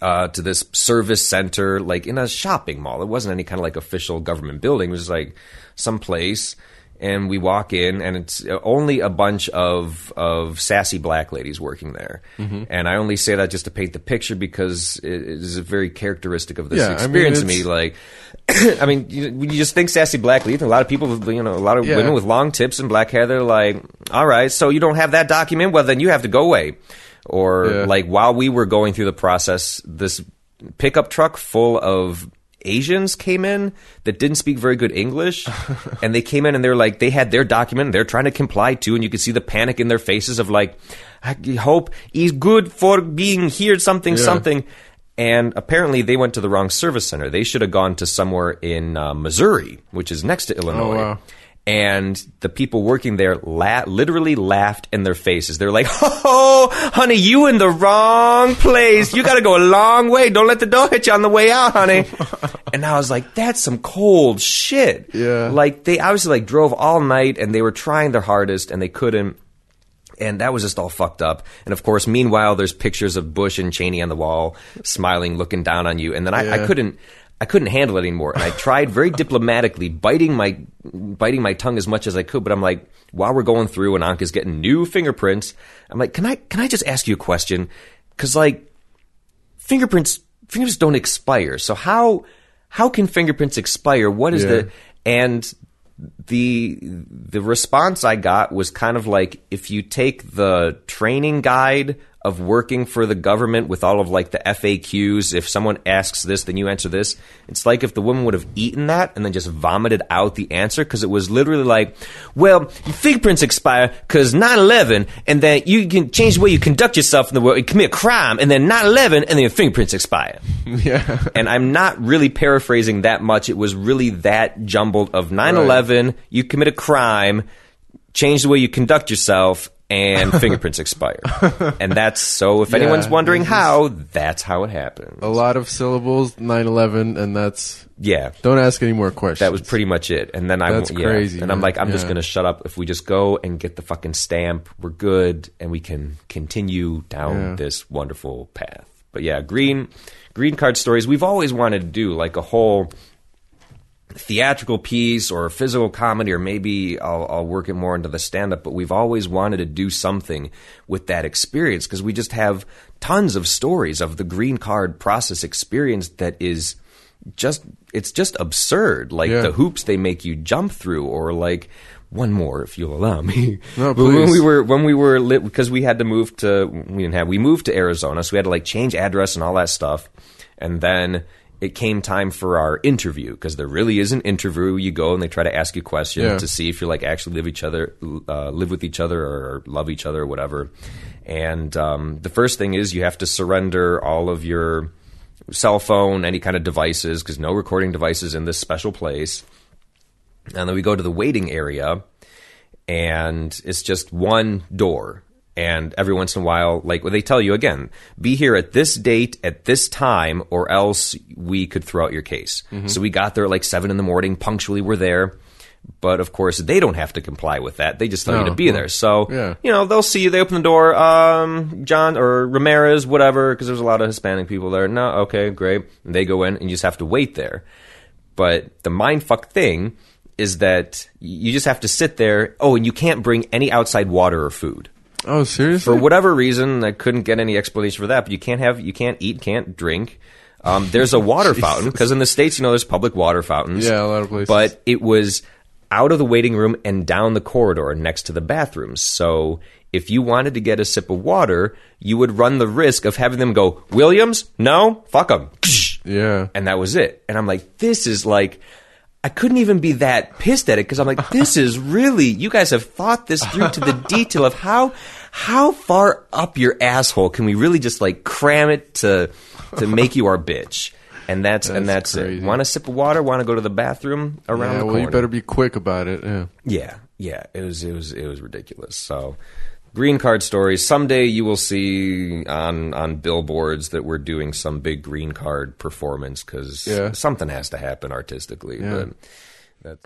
uh, to this service center, like in a shopping mall. It wasn't any kind of like official government building. It was like some place. And we walk in, and it's only a bunch of of sassy black ladies working there. Mm-hmm. And I only say that just to paint the picture because it is very characteristic of this Yeah, I mean, experience to me. Like, I mean, you, you just think sassy black lady, a lot of people, you know, a lot of Yeah. women with long tips and black hair, they're like, all right, so you don't have that document? Well, then you have to go away. Or Yeah. like while we were going through the process, this pickup truck full of Asians came in that didn't speak very good English, and they came in and they're like they had their document they're trying to comply too, and you could see the panic in their faces of like, I hope he's good for being here, something, Yeah. something. And apparently, they went to the wrong service center. They should have gone to somewhere in uh, Missouri, which is next to Illinois. wow. And the people working there la- literally laughed in their faces. They're like, "Oh, honey, you in the wrong place. You got to go a long way. Don't let the door hit you on the way out, honey." and I was like, "That's some cold shit." Yeah. Like they obviously like drove all night and they were trying their hardest and they couldn't and that was just all fucked up. And of course, meanwhile, there's pictures of Bush and Cheney on the wall, smiling, looking down on you. And then I, I couldn't, I couldn't handle it anymore. And I tried very diplomatically, biting my, biting my tongue as much as I could. But I'm like, while we're going through and Anka's getting new fingerprints, I'm like, can I, can I just ask you a question? Because like, fingerprints, fingerprints don't expire. So how, how can fingerprints expire? What is Yeah. the, and the the response I got was kind of like if you take the training guide of working for the government with all of like the FAQs, if someone asks this, then you answer this. It's like if the woman would have eaten that and then just vomited out the answer because it was literally like, well, your fingerprints expire because 9-11 and then you can change the way you conduct yourself in the world, you commit a crime and then 9-11 and then your fingerprints expire yeah. and I'm not really paraphrasing that much. It was really that jumbled of 9 11, you commit a crime, change the way you conduct yourself, and fingerprints expire. And that's so, if Yeah, anyone's wondering how, that's how it happened. A lot of syllables, 9/11, and that's. Yeah. Don't ask any more questions. That was pretty much it. And then I That's yeah. crazy, And I'm like, I'm just going to shut up. If we just go and get the fucking stamp, we're good and we can continue down Yeah. this wonderful path. But yeah, green green card stories we've always wanted to do like a whole theatrical piece or a physical comedy or maybe I'll, I'll work it more into the stand up but we've always wanted to do something with that experience because we just have tons of stories of the green card process experience that is just it's just absurd. Like Yeah. the hoops they make you jump through or like one more if you'll allow me. No, But when we were when we were lit because we had to move to we didn't have we moved to Arizona so we had to like change address and all that stuff and then it came time for our interview because there really is an interview. You go and they try to ask you questions Yeah. to see if you like actually live each other uh, live with each other or love each other or whatever. And um, the first thing is you have to surrender all of your cell phone any kind of devices because no recording devices in this special place. And then we go to the waiting area and it's just one door and every once in a while like they tell you again be here at this date at this time or else we could throw out your case. So we got there at like seven in the morning punctually we're there. But of course they don't have to comply with that. They just tell you to be well, there. So yeah. you know they'll see you they open the door um john or ramirez whatever because there's a lot of hispanic people there. No okay great. And they go in and you just have to wait there. But the mind fuck thing is that you just have to sit there. Oh, and you can't bring any outside water or food. Oh, seriously? For whatever reason, I couldn't get any explanation for that. But you can't have, you can't eat, can't drink. Um, there's a water fountain because in the states, you know, there's public water fountains. Yeah, a lot of places. But it was out of the waiting room and down the corridor next to the bathrooms. So if you wanted to get a sip of water, you would run the risk of having them go, Williams, no, fuck them. yeah. and that was it. And I'm like, this is like, I couldn't even be that pissed at it because I'm like, this is really, you guys have thought this through to the detail of how, how far up your asshole can we really just like cram it to, to make you our bitch. And that's, and That's that's it. crazy. Want a sip of water? Want to go to the bathroom around Yeah, the well, corner? you better be quick about it. Yeah. Yeah, yeah, it was it was it was ridiculous. So, green card stories. Someday you will see on on billboards that we're doing some big green card performance because Yeah. something has to happen artistically. Yeah.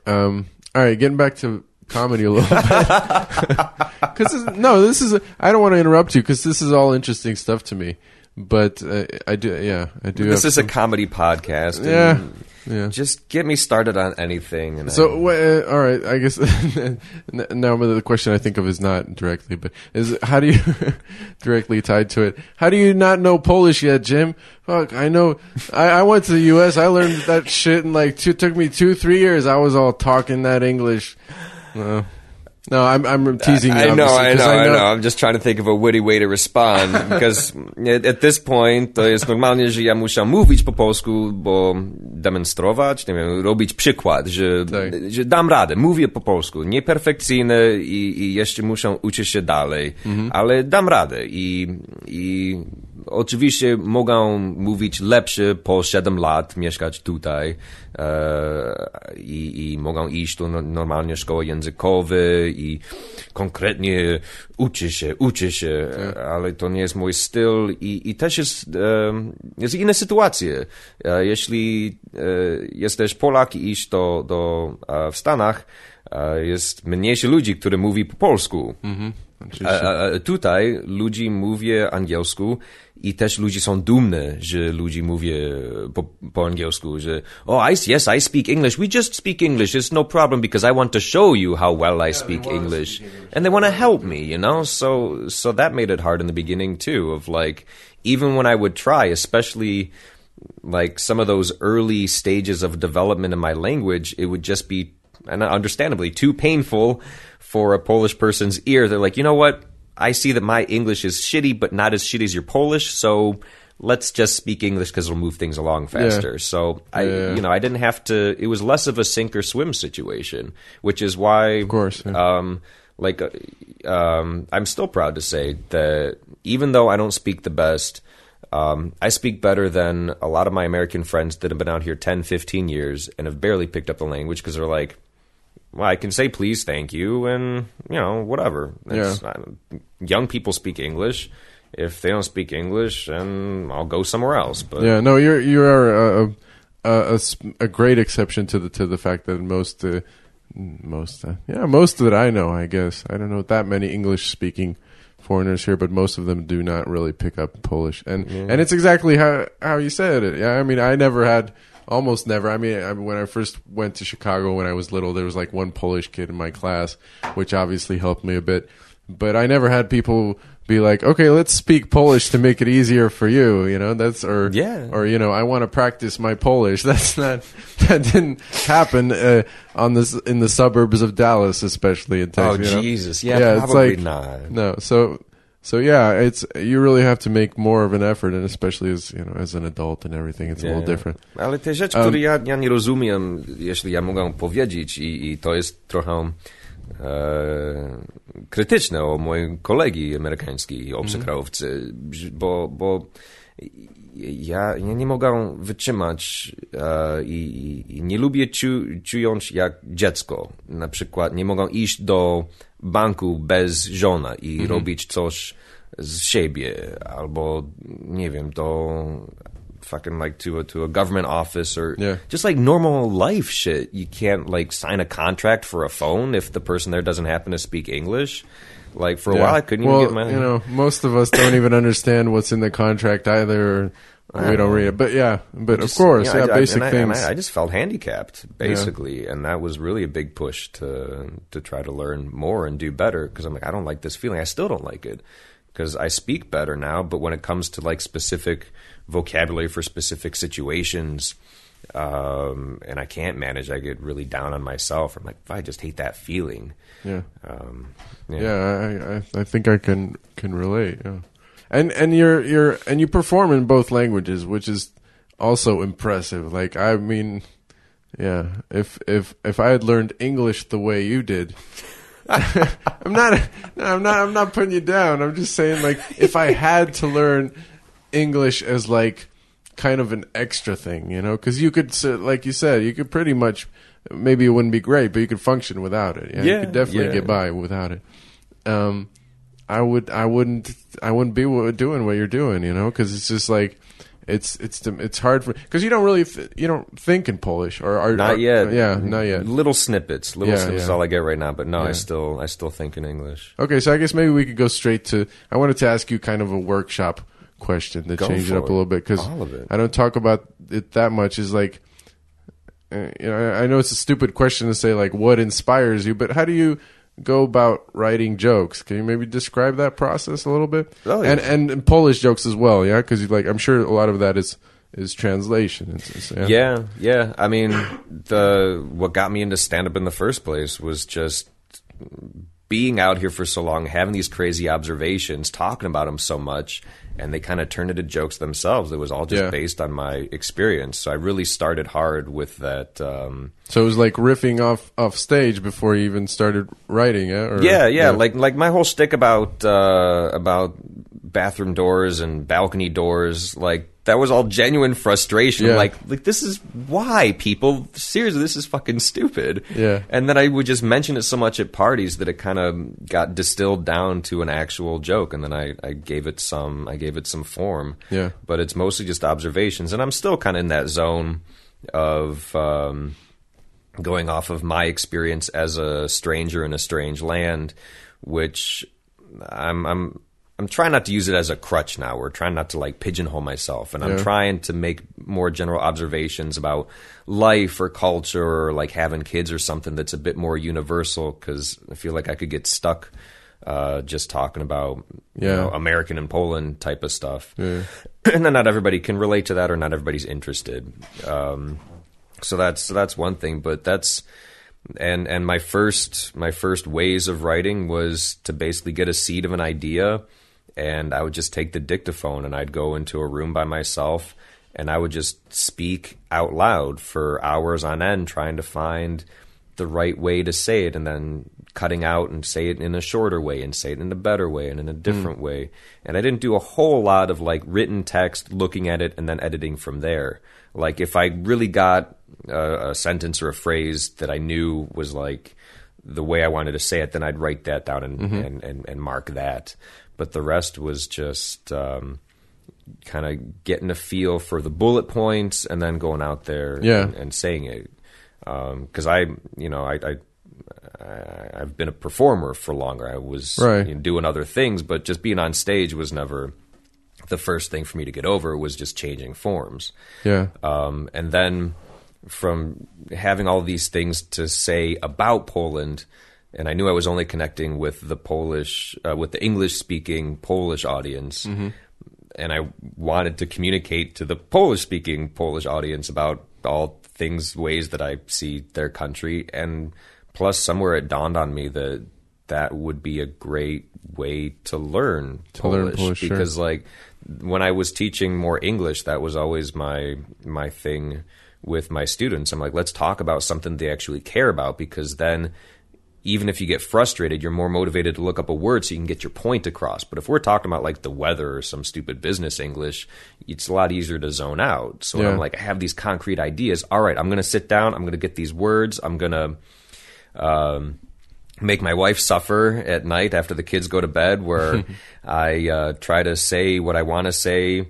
Um, all right, getting back to comedy a little bit. Because no, this is I don't want to interrupt you because this is all interesting stuff to me. But uh, I do. Yeah, I do. This is a comedy podcast. and Yeah, yeah. Just get me started on anything. And So, I- uh, all right. I guess now the question I think of is not directly, but is how do you directly tied to it? How do you not know Polish yet, Jim? Fuck, I know. I, I went to the U.S. I learned that shit in like two. Took me two, three years. I was all talking that English. No, I'm I'm teasing you. I know, I 'cause know, I know. I'm just trying to think of a witty way to respond because at, this point to jest normalnie, że ja muszę mówić po polsku, bo demonstrować, nie wiem, robić przykład, że, Tak. że dam radę, mówię po polsku, nieperfekcyjny i, i jeszcze muszę uczyć się dalej, ale dam radę i, i oczywiście mogę mówić lepsze po 7 lat, mieszkać tutaj e, i, i mogą iść do no- normalnie szkoły językowe i konkretnie uczy się, uczy się, ale to nie jest mój styl i, i też jest, e, jest inne sytuacje. E, jeśli e, jesteś Polak i iść do, do e, w Stanach, e, jest mniejszy ludzi, którzy mówi po polsku. A, a, a tutaj ludzi mówię angielsku i też ludzie są dumni, że ludzi mówię po, po angielsku, że oh, I, yes, I speak English. We just speak English. It's no problem because I want to show you how well I speak English. And they want to help me, you know? So, so that made it hard in the beginning too, of like, even when I would try, especially like some of those early stages of development in my language, it would just be, and understandably, too painful for a Polish person's ear. They're like, you know what? I see that my English is shitty, but not as shitty as your Polish, so let's just speak English because it'll move things along faster. So I, Yeah. you know, I didn't have to. It was less of a sink or swim situation, which is why, of course, yeah. um, like, uh, um, I'm still proud to say that even though I don't speak the best, um, I speak better than a lot of my American friends that have been out here 10, 15 years and have barely picked up the language because they're like, well, I can say please, thank you, and, you know, whatever. It's, I, young people speak English. If they don't speak English, then I'll go somewhere else. But Yeah, no, you're you are a, a, a, a great exception to the to the fact that most uh, most uh, yeah most that I know, I guess I don't know that many English speaking foreigners here, but most of them do not really pick up Polish, and and it's exactly how how you said it. Yeah, I mean, I never had. Almost never. I mean, I, when I first went to Chicago when I was little, there was like one Polish kid in my class, which obviously helped me a bit. But I never had people be like, "Okay, let's speak Polish to make it easier for you." You know, that's or Yeah. or you know, I want to practice my Polish. That's not that didn't happen uh, on this in the suburbs of Dallas, especially in Oh, Texas. you know? Jesus. Yeah, probably not. No, so so yeah, it's you really have to make more of an effort, and especially as you know, as an adult and everything, it's a little different. Ale te rzeczy, które ja, ja nie rozumiem, jeśli ja mogę powiedzieć, i, i to jest trochę e, krytyczne o moi kolegi amerykański, obcokrajowcy, bo, bo ja, ja nie mogę wytrzymać e, i, i- i nie lubię czu, czując jak dziecko. Na przykład nie mogę iść do banku bez żona i mhm. robić coś z siebie, albo nie wiem, do fucking like to a, to a government office or Yeah. just like normal life shit. You can't like sign a contract for a phone if the person there doesn't happen to speak English. Like for a while, I couldn't well, even get my you know, most of us don't even understand what's in the contract either. We don't read it, but yeah, but Just, of course, you know, yeah, I- basic I, things. I, I just felt handicapped basically, and that was really a big push to to try to learn more and do better. Because I'm like, I don't like this feeling. I still don't like it because I speak better now, but when it comes to like specific vocabulary for specific situations. Um, and I can't manage. I get really down on myself. I'm like, I just hate that feeling. yeah. Um, yeah, I, I I think I can can relate. Yeah, and and you're you're and you perform in both languages, which is also impressive. Like I mean, yeah, if if if I had learned English the way you did. I'm not. No, I'm not. I'm not putting you down. I'm just saying, like, if I had to learn English as like kind of an extra thing, you know, because you could, like you said, you could pretty much. Maybe it wouldn't be great, but you could function without it. Yeah, you could definitely yeah. get by without it. Um, I would. I wouldn't. I wouldn't be doing what you're doing, you know, because it's just like. It's it's it's hard for because you don't really you don't think in Polish or are Not yet. yeah not yet Little snippets. Little Yeah, snippets is yeah. all I get right now. But no, I still I still think in English. Okay, so I guess maybe we could go straight to. I wanted to ask you kind of a workshop question to Go change it up it. a little bit because All of it. I don't talk about it that much. Is like, uh, you know, I know it's a stupid question to say like what inspires you, but how do you go about writing jokes? Can you maybe describe that process a little bit? Oh, yeah. and, and and Polish jokes as well, yeah, because like I'm sure a lot of that is is translation. It's, it's- Yeah, yeah. I mean, the what got me into stand up in the first place was just being out here for so long, having these crazy observations, talking about them so much, and they kind of turned into jokes themselves. It was all just Yeah. based on my experience. So I really started hard with that. Um, So it was like riffing off off stage before you even started writing, yeah? Or, yeah, yeah, like like my whole stick about uh, about bathroom doors and balcony doors, like that was all genuine frustration. Yeah. Like like this is why people seriously this is fucking stupid. Yeah. and then I would just mention it so much at parties that it kind of got distilled down to an actual joke, and then I I gave it some I gave it some form. Yeah. but it's mostly just observations, and I'm still kind of in that zone of. Um, going off of my experience as a stranger in a strange land, which I'm I'm I'm trying not to use it as a crutch now. We're trying not to like pigeonhole myself, and I'm Yeah. trying to make more general observations about life or culture or like having kids or something that's a bit more universal. Because I feel like I could get stuck uh, just talking about you know, American and Poland type of stuff, Yeah. and then not everybody can relate to that or not everybody's interested. Um, so that's so that's one thing but that's and and my first my first ways of writing was to basically get a seed of an idea and I would just take the dictaphone and I'd go into a room by myself and I would just speak out loud for hours on end trying to find the right way to say it and then cutting out and say it in a shorter way and say it in a better way and in a hmm. different way. And I didn't do a whole lot of like written text, looking at it and then editing from there. Like if I really got a, a sentence or a phrase that I knew was like the way I wanted to say it, then I'd write that down and, mm-hmm. and, and, and mark that. But the rest was just um, kind of getting a feel for the bullet points and then going out there Yeah. and, and saying it. Because I, you know, I, I I- I've been a performer for longer. I was Right. you know, doing other things, but just being on stage was never the first thing for me to get over. Was just changing forms. Yeah. Um, and then from having all these things to say about Poland, and I knew I was only connecting with the Polish, uh, with the English speaking Polish audience. And I wanted to communicate to the Polish speaking Polish audience about all things, ways that I see their country. And plus, somewhere it dawned on me that that would be a great way to learn To learn Polish, sure. because like when I was teaching more English, that was always my my thing with my students. I'm like, let's talk about something they actually care about because then even if you get frustrated, you're more motivated to look up a word so you can get your point across. But if we're talking about like the weather or some stupid business English, it's a lot easier to zone out. So Yeah. I'm like, I have these concrete ideas. All right, I'm going to sit down. I'm going to get these words. I'm going to um, make my wife suffer at night after the kids go to bed, where I uh, try to say what I want to say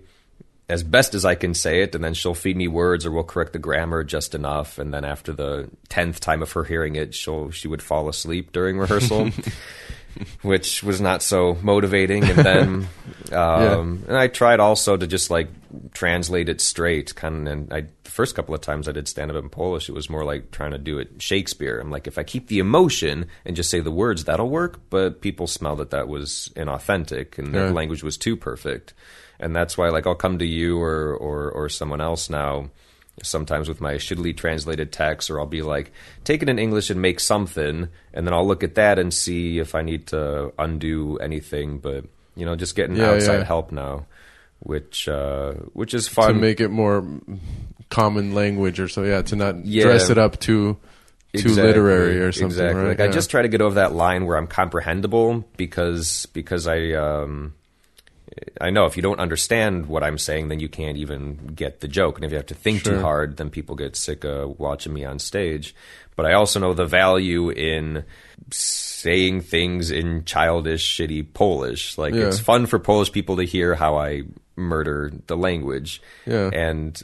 as best as I can say it, and then she'll feed me words or we'll correct the grammar just enough. And then after the tenth time of her hearing it, she'll she would fall asleep during rehearsal. Which was not so motivating, and then, um, and I tried also to just like translate it straight. Kind of, and I the first couple of times I did stand up in Polish, it was more like trying to do it Shakespeare. I'm like, if I keep the emotion and just say the words, that'll work. But people smelled that that was inauthentic, and Yeah. the language was too perfect and that's why like I'll come to you or or or someone else now sometimes with my shittily translated text or I'll be like take it in English and make something and then I'll look at that and see if I need to undo anything but you know just getting Yeah, outside yeah. help now which uh which is fun to make it more common language or so. Yeah, to not Yeah. dress it up too too Exactly, literary or something. Exactly. Right? Like I just try to get over that line where I'm comprehensible because because I um I know if you don't understand what I'm saying, then you can't even get the joke. And if you have to think too hard, then people get sick of watching me on stage. But I also know the value in saying things in childish, shitty Polish. Like Yeah. it's fun for Polish people to hear how I murder the language. Yeah. And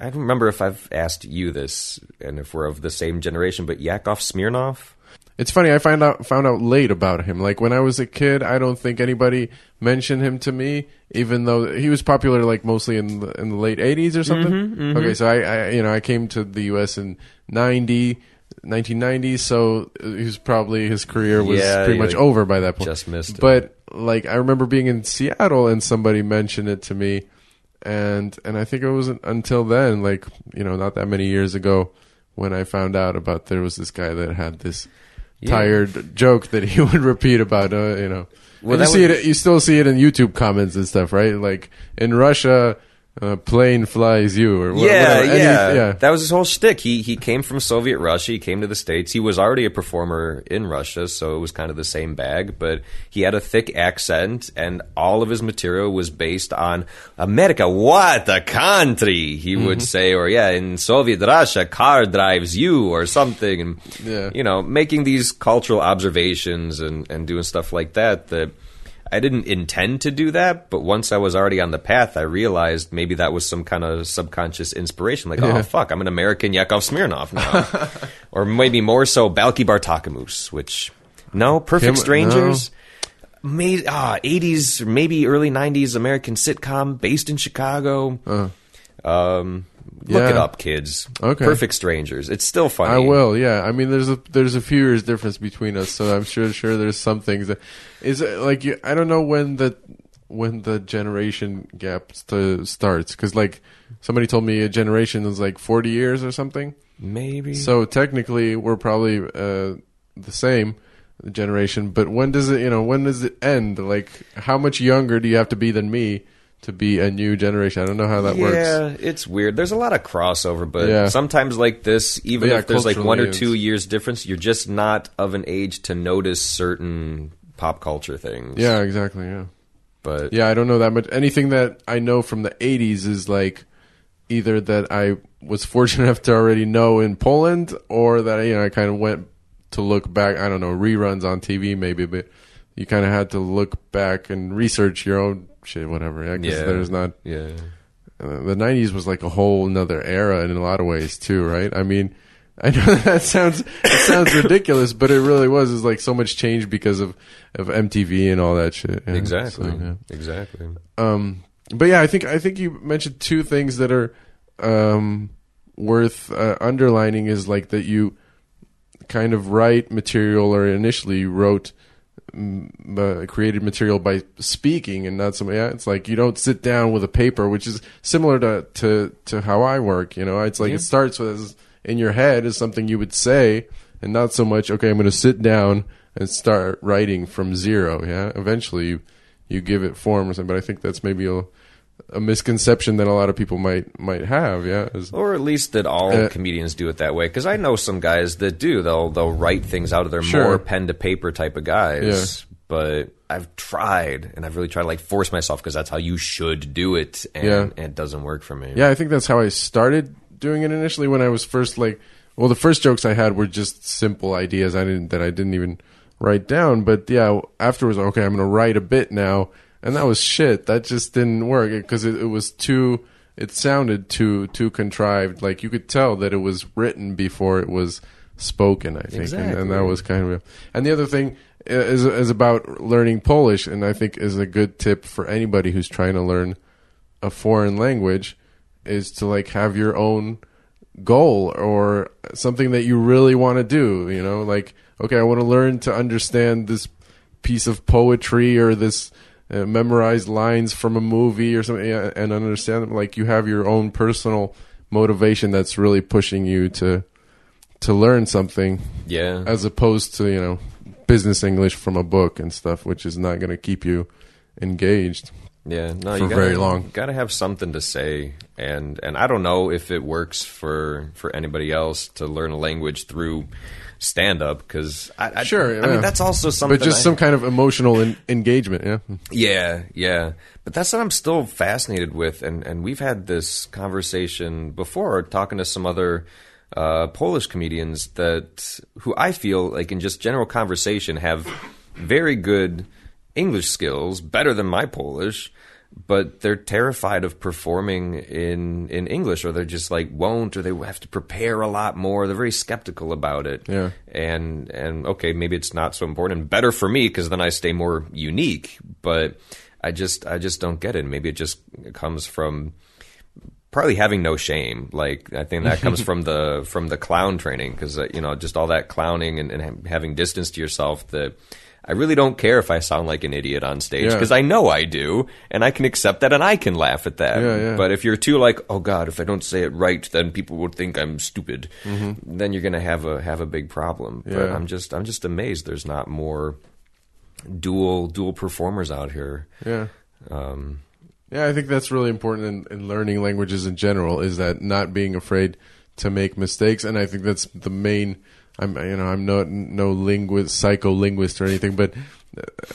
I don't remember if I've asked you this and if we're of the same generation, but Yakov Smirnoff. It's funny. I found out found out late about him. Like when I was a kid, I don't think anybody mentioned him to me, even though he was popular like mostly in the, in the late '80s or something. Mm-hmm, Okay, so I, I you know I came to the U.S. in 90, 1990, so he was probably his career was Yeah, pretty much like, over by that point. just missed it. But like I remember being in Seattle and somebody mentioned it to me, and and I think it wasn't until then, like you know, not that many years ago, when I found out about there was this guy that had this Yeah. tired joke that he would repeat about, uh, you know. Well, you see it. You still see it in YouTube comments and stuff, right? Like in Russia, uh, plane flies you, or yeah, whatever. He- yeah, yeah. That was his whole shtick. He he came from Soviet Russia. He came to the states. He was already a performer in Russia, so it was kind of the same bag. But he had a thick accent, and all of his material was based on America. What a country! He Mm-hmm. would say, or yeah, in Soviet Russia, car drives you, or something, and Yeah. you know, making these cultural observations and and doing stuff like that. That. I didn't intend to do that, but once I was already on the path, I realized maybe that was some kind of subconscious inspiration. Like, Yeah. oh fuck, I'm an American Yakov Smirnoff now, or maybe more so Balki Bartokomous, which no, Perfect Him- Strangers, made ah 80s, maybe early 90s American sitcom based in Chicago. Um, look. Yeah. it up, kids. Okay. Perfect Strangers. It's still funny. I will. Yeah, I mean, there's a there's a few years difference between us, so I'm sure sure there's some things that is it like you, I don't know when the when the generation gap st- starts because like somebody told me a generation is like 40 years or something. Maybe. So technically, we're probably uh, the same generation. But when does it? You know, when does it end? Like, how much younger do you have to be than me to be a new generation? I don't know how that yeah, works. Yeah, it's weird. There's a lot of crossover, but Yeah. sometimes like this, even Yeah, if there's like one or two years difference, you're just not of an age to notice certain pop culture things. Yeah, exactly. Yeah. but Yeah, I don't know that much. Anything that I know from the 80s is like either that I was fortunate enough to already know in Poland or that you know I kind of went to look back, I don't know, reruns on TV maybe, but you kind of had to look back and research your own shit whatever. Yeah, Yeah. there's not yeah. uh, the 90s was like a whole another era in a lot of ways too, right? I mean, I know that sounds it sounds ridiculous, but it really was. It's like so much change because of of MTV and all that shit. yeah. Exactly. So, yeah. Exactly. Um, but yeah, I think I think you mentioned two things that are um, worth uh, underlining. Is like that you kind of write material, or initially you wrote uh, created material by speaking and not somebody. Yeah, it's like you don't sit down with a paper, which is similar to to to how I work. You know, it's like Yeah. it starts with in your head is something you would say, and not so much. Okay, I'm going to sit down and start writing from zero. Yeah, eventually you you give it form or something. But I think that's maybe a, a misconception that a lot of people might might have. Yeah, is- Or at least that all Uh, comedians do it that way. Because I know some guys that do. They'll they'll write things out of their Sure. more pen to paper type of guys. Yeah. But I've tried, and I've really tried to like force myself because that's how you should do it, and, Yeah. and it doesn't work for me. Yeah, I think that's how I started doing it initially when I was first like well the first jokes I had were just simple ideas I didn't that I didn't even write down but yeah afterwards okay I'm going to write a bit now and that was shit. That just didn't work. Because it, it was too it sounded too too contrived. Like you could tell that it was written before it was spoken I think. And, and that was kind of and the other thing is is about learning Polish. And I think is a good tip for anybody who's trying to learn a foreign language is to like have your own goal or something that you really want to do you know? Like okay i want to learn to understand this piece of poetry or this uh, memorized lines from a movie or something and understand them like you have your own personal motivation that's really pushing you to to learn something Yeah. as opposed to you know business english from a book and stuff which is not going to keep you engaged Yeah, no, for you gotta, very long. Got to have something to say, and and I don't know if it works for for anybody else to learn a language through stand up because I, I Sure, I yeah. mean that's also something. but just I- some kind of emotional en- engagement yeah Yeah, yeah. But that's what I'm still fascinated with, and and we've had this conversation before, talking to some other uh, Polish comedians that who I feel like in just general conversation have very good English skills, better than my Polish. But they're terrified of performing in in English, or they're just like won't, or they have to prepare a lot more. They're very skeptical about it. Yeah. And and okay, maybe it's not so important. And better for me because then I stay more unique. But I just I just don't get it. Maybe it just comes from probably having no shame. Like I think that comes from the from the clown training because uh, you know just all that clowning and, and having distance to yourself that. I really don't care if I sound like an idiot on stage Yeah. because I know I do, and I can accept that and I can laugh at that. Yeah, yeah. But if you're too like, oh God, if I don't say it right, then people will think I'm stupid. Then you're gonna have a have a big problem. But Mm-hmm. I'm just I'm just amazed there's not more dual dual performers out here. Yeah. Um, Yeah, I think that's really important in, in learning languages in general is that not being afraid to make mistakes, and I think that's the main. I'm you know I'm no no linguist psycholinguist or anything, but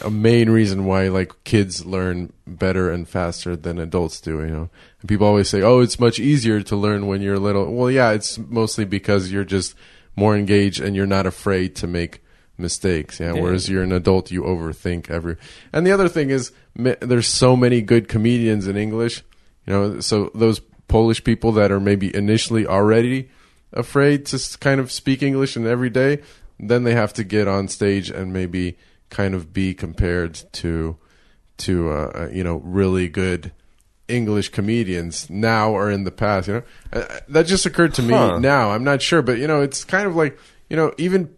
a main reason why like kids learn better and faster than adults do. You know, and people always say, "Oh, it's much easier to learn when you're little." Well, yeah, it's mostly because you're just more engaged and you're not afraid to make mistakes. Yeah, Yeah. whereas you're an adult, you overthink every. And the other thing is, there's so many good comedians in English. You know, so those Polish people that are maybe initially already afraid to kind of speak English in every day, then they have to get on stage and maybe kind of be compared to to uh, uh, you know really good English comedians now or in the past. You know, uh, uh, that just occurred to me Huh. now. I'm not sure, but you know, it's kind of like you know even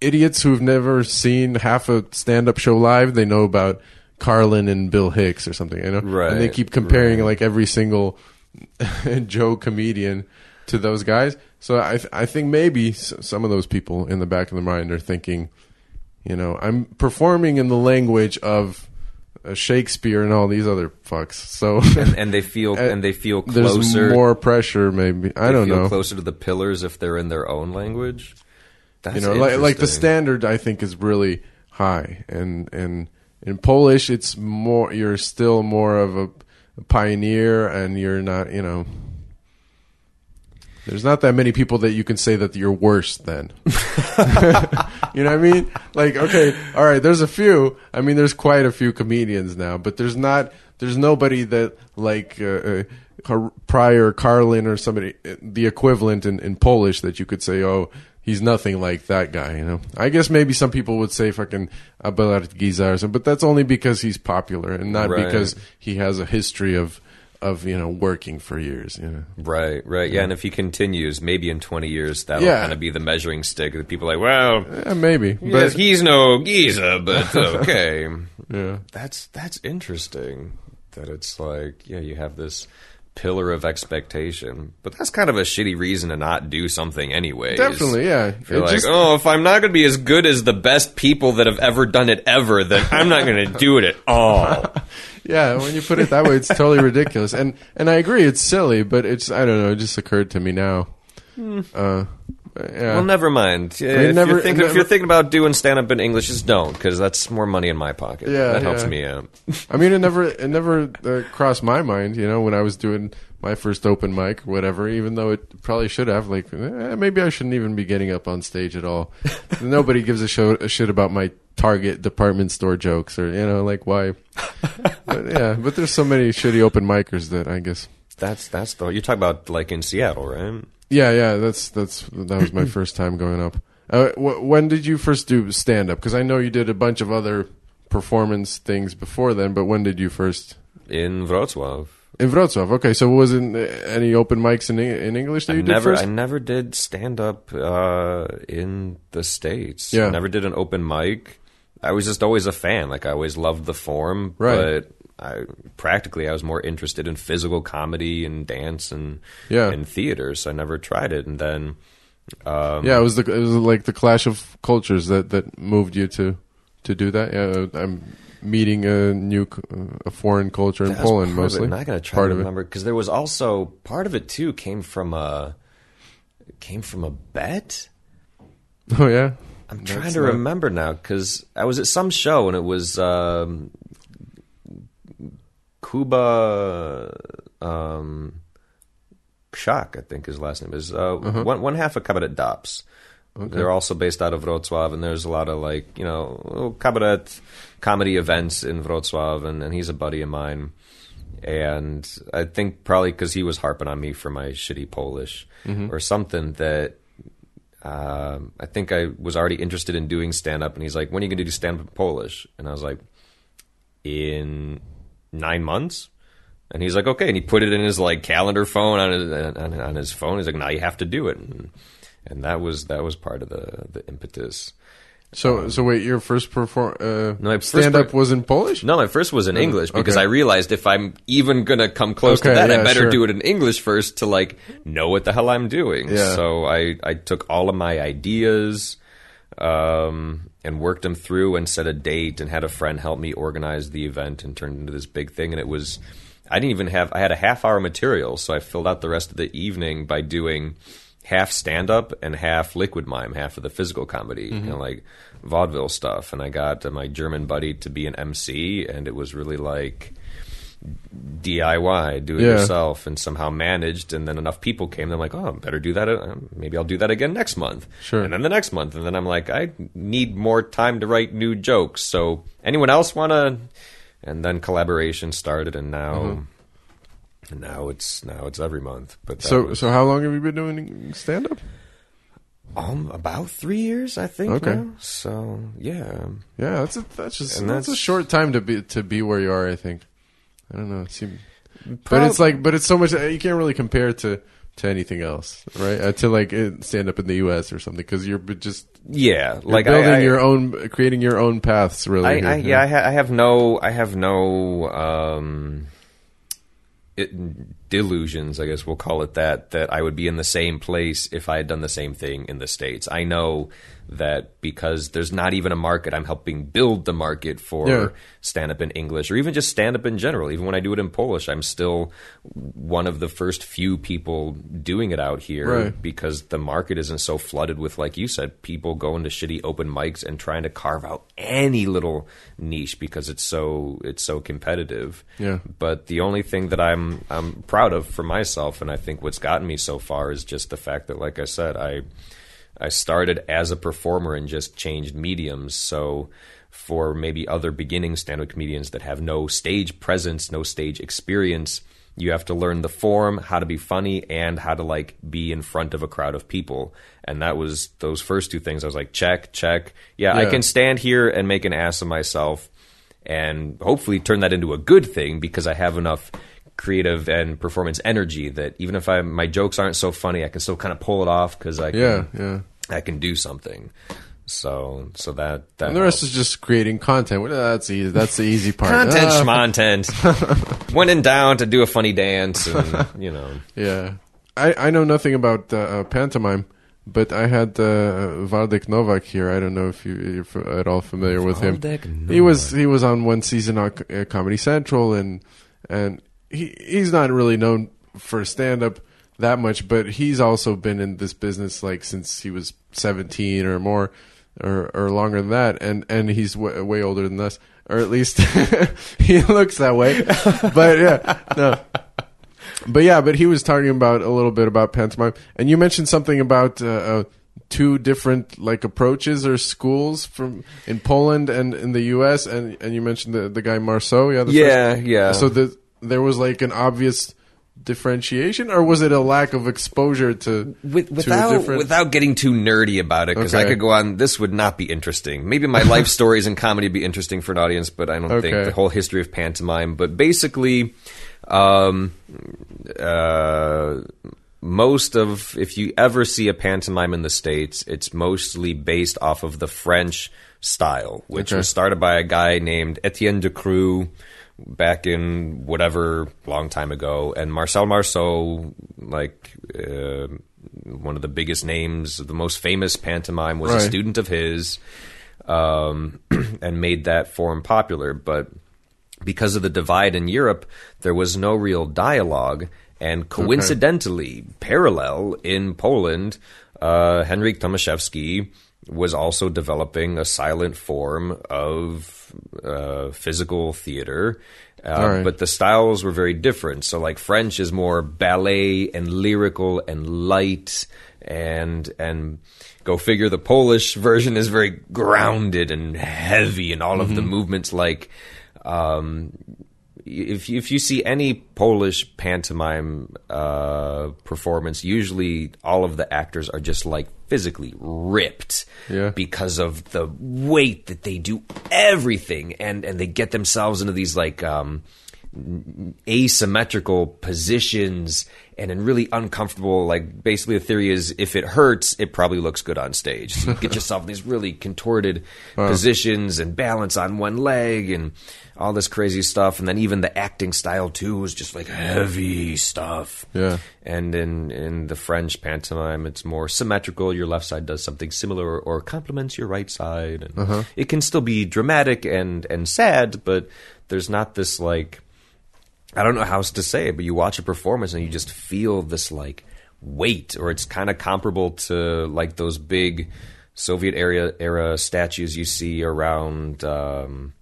idiots who've never seen half a stand-up show live, they know about Carlin and Bill Hicks or something. You know, and they keep comparing like every single Joe comedian to those guys. So I th- I think maybe s- some of those people in the back of their mind are thinking, you know, I'm performing in the language of uh, Shakespeare and all these other fucks. So and, and they feel Uh, and they feel closer. there's more pressure. Maybe I they don't feel know. Closer to the pillars if they're in their own language. That's you know, like like the standard I think is really high, and and in Polish it's more. You're still more of a, pioneer, and you're not. You know. There's not that many people that you can say that you're worse than. you know what I mean? Like, okay, all right, there's a few. I mean, there's quite a few comedians now, but there's not, there's nobody that, like, uh, uh, Pryor, Carlin, or somebody, uh, the equivalent in, in Polish that you could say, oh, he's nothing like that guy, you know? I guess maybe some people would say fucking Abelard Giza or something, but that's only because he's popular and not Right. because he has a history of, of, you know, working for years, you know? Right, right, yeah. And if he continues, maybe in twenty years, that'll Yeah. kind of be the measuring stick. That people are like, well, Yeah, maybe. yes, But, he's no Giza, but okay. yeah. That's that's interesting. That it's like, yeah, you have this pillar of expectation, but that's kind of a shitty reason to not do something anyway. Definitely, yeah. You're It like, just- oh, if I'm not going to be as good as the best people that have ever done it ever, then I'm not going to do it at all. Yeah, when you put it that way, it's totally ridiculous. And and I agree, it's silly, but it's I don't know. It just occurred to me now. Uh, yeah, Well, never mind. if, never- you're thinking, if you're thinking about doing stand up in English, just don't, because that's more money in my pocket. Yeah, that helps yeah. me out. I mean, it never it never uh, crossed my mind. You know, when I was doing my first open mic whatever, even though it probably should have. Like, eh, maybe I shouldn't even be getting up on stage at all. Nobody gives a, show, a shit about my Target department store jokes or you know, like why. but, yeah, but there's so many shitty open micers that I guess. That's that's the you're talking about like in Seattle, right? Yeah, yeah, that's that's that was my first time going up. Uh, wh- when did you first do stand up? Because I know you did a bunch of other performance things before then, but when did you first? In Wrocław. In Wrocław. Okay, so was it uh, any open mics in in English that I you did never, first? I never did stand up uh, in the states. Yeah. never did an open mic. I was just always a fan. Like I always loved the form, Right. but I practically I was more interested in physical comedy and dance and Yeah. and theater. So I never tried it. And then um, yeah, it was the it was like the clash of cultures that that moved you to to do that. Yeah, I'm meeting a new a foreign culture in Poland part of it. mostly. And I gotta try part to remember because there was also part of it too came from a came from a bet. Oh yeah, I'm That's trying to not- remember now because I was at some show and it was um, Kuba um, Kshak, I think his last name is uh, Uh-huh. one one half of Cabaret Dops. They're also based out of Wrocław, and there's a lot of like you know cabaret comedy events in Wrocław, and, and he's a buddy of mine. and I think probably because he was harping on me for my shitty Polish or something that um, I think I was already interested in doing stand up, and he's like, "When are you going to do stand up in Polish?" And I was like, "In nine months." And he's like, "Okay," and he put it in his like calendar phone on his on, his phone. He's like, "Now you have to do it," and, and that was that was part of the the impetus. So so wait, your first perform uh, No, my stand up per- was in Polish? No, my first was in English because okay. I realized if I'm even gonna come close Okay, to that, yeah, I better sure. do it in English first to like know what the hell I'm doing. Yeah. So I I took all of my ideas um, and worked them through and set a date and had a friend help me organize the event and turned into this big thing. And it was I didn't even have I had a half hour material, so I filled out the rest of the evening by doing half stand up and half liquid mime, half of the physical comedy, Mm-hmm. know, like vaudeville stuff. And I got my German buddy to be an MC, and it was really like DIY, do it Yeah. yourself, and somehow managed. And then enough people came. I'm like, oh, better do that. uh, Maybe I'll do that again next month. Sure. And then the next month, and then I'm like, I need more time to write new jokes. So anyone else want to? And then collaboration started, and now. And now it's now it's every month, but So was- so how long have you been doing stand up? um, about three years, I think. Okay. now. So yeah, Yeah, that's a, that's just And that's, a short time to be to be where you are. I think. I don't know. It seem, but it's like, but it's so much. You can't really compare it to to anything else, right? Uh, to like uh, stand up in the U.S. or something because you're just yeah. you're like building I, I, your own, creating your own paths. Really, I, here, I, yeah, I, ha- I have no, I have no um, it, delusions. I guess we'll call it that. That I would be in the same place if I had done the same thing in the states. I know that because there's not even a market, I'm helping build the market for Yeah. stand up in English or even just stand up in general. Even when I do it in Polish, I'm still one of the first few people doing it out here Right. because the market isn't so flooded with, like you said, people going to shitty open mics and trying to carve out any little niche because it's so it's so competitive. Yeah. But the only thing that I'm I'm proud of for myself, and I think what's gotten me so far is just the fact that, like I said, I I started as a performer and just changed mediums. So for maybe other beginning stand-up comedians that have no stage presence, no stage experience, you have to learn the form, how to be funny, and how to like be in front of a crowd of people. And that was those first two things. I was like, check, check. Yeah, I can stand here and make an ass of myself and hopefully turn that into a good thing because I have enough creative and performance energy that even if I my jokes aren't so funny, I can still kind of pull it off because I can, yeah, yeah. I can do something. So so that that And the rest is just creating content. Well, That's easy. That's the easy part. content Ah, schmontent. Went in down to do a funny dance and you know Yeah, I I know nothing about uh, uh, pantomime, but I had uh, Valdek Novak here. I don't know if you, you're f- at all familiar with him. Valdek He was he was on one season on uh, Comedy Central, and and he he's not really known for stand up that much, but he's also been in this business like since he was seventeen or more. Or, or longer than that, and and he's w- way older than us, or at least he looks that way. But yeah, no, but yeah, but he was talking about a little bit about pantomime, and you mentioned something about uh, uh, two different like approaches or schools from in Poland and in the U.S. and and you mentioned the the guy Marceau, yeah, the yeah first- yeah. So the there was like an obvious differentiation, or was it a lack of exposure to With, to without different? without getting too nerdy about it, because I could go on. This would not be interesting. Maybe my life stories and comedy would be interesting for an audience, but I don't think the whole history of pantomime. But basically, um, uh, most of if you ever see a pantomime in the states, it's mostly based off of the French style, which Okay. was started by a guy named Etienne Decroux back in whatever long time ago, and Marcel Marceau, like uh, one of the biggest names, the most famous pantomime, was a student of his, um, and made that form popular. But because of the divide in Europe, there was no real dialogue. And coincidentally, parallel in Poland, uh, Henryk Tomaszewski was also developing a silent form of uh, physical theater. Uh, right. But the styles were very different. So, like French is more ballet and lyrical and light, and and go figure. The Polish version is very grounded and heavy, and all of the movements like um, if if you see any Polish pantomime uh, performance, usually all of the actors are just like physically ripped Yeah. because of the weight that they do everything, and and they get themselves into these like. Um, asymmetrical positions and in really uncomfortable like basically the theory is if it hurts it probably looks good on stage. So you get yourself in these really contorted positions and balance on one leg and all this crazy stuff. And then even the acting style too is just like heavy stuff. Yeah. and in in the French pantomime, it's more symmetrical. Your left side does something similar or complements your right side, and uh-huh. it can still be dramatic and and sad, but there's not this like I don't know how else to say it, but you watch a performance and you just feel this like weight, or it's kind of comparable to like those big Soviet era era statues you see around. Um,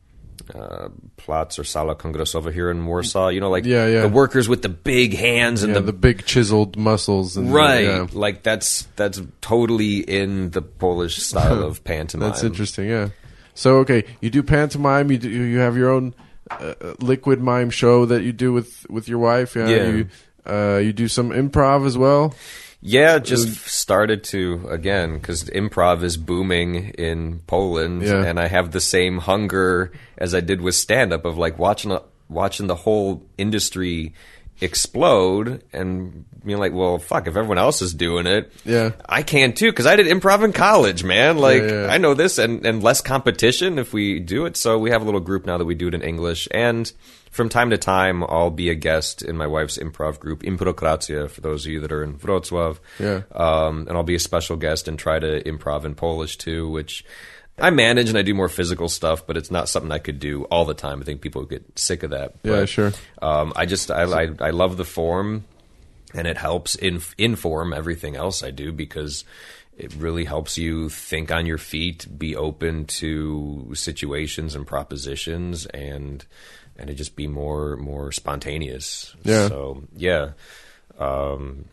uh, Platz or Sala Kongresowa here in Warsaw, you know, like Yeah, yeah. the workers with the big hands and Yeah, the the big chiseled muscles and right yeah. like that's that's totally in the polish style of pantomime That's interesting. Yeah. So okay, you do pantomime. You do, you have your own uh, liquid mime show that you do with with your wife. Yeah. Yeah. You uh, you do some improv as well. yeah just started to again because improv is booming in poland Yeah. and i have the same hunger as i did with stand up of like watching watching the whole industry explode and being like well fuck if everyone else is doing it Yeah. i can too because i did improv in college man like yeah. i know this and, and less competition if we do it so we have a little group now that we do it in english and from time to time i'll be a guest in my wife's improv group improkracja for those of you that are in wrocław Yeah. um, and i'll be a special guest and try to improv in polish too which I manage and I do more physical stuff, but it's not something I could do all the time. I think people get sick of that. Yeah, sure. Um, I just I, I I love the form, and it helps in, inform everything else I do because it really helps you think on your feet, be open to situations and propositions, and and it just be more more spontaneous. Yeah. So yeah. Um,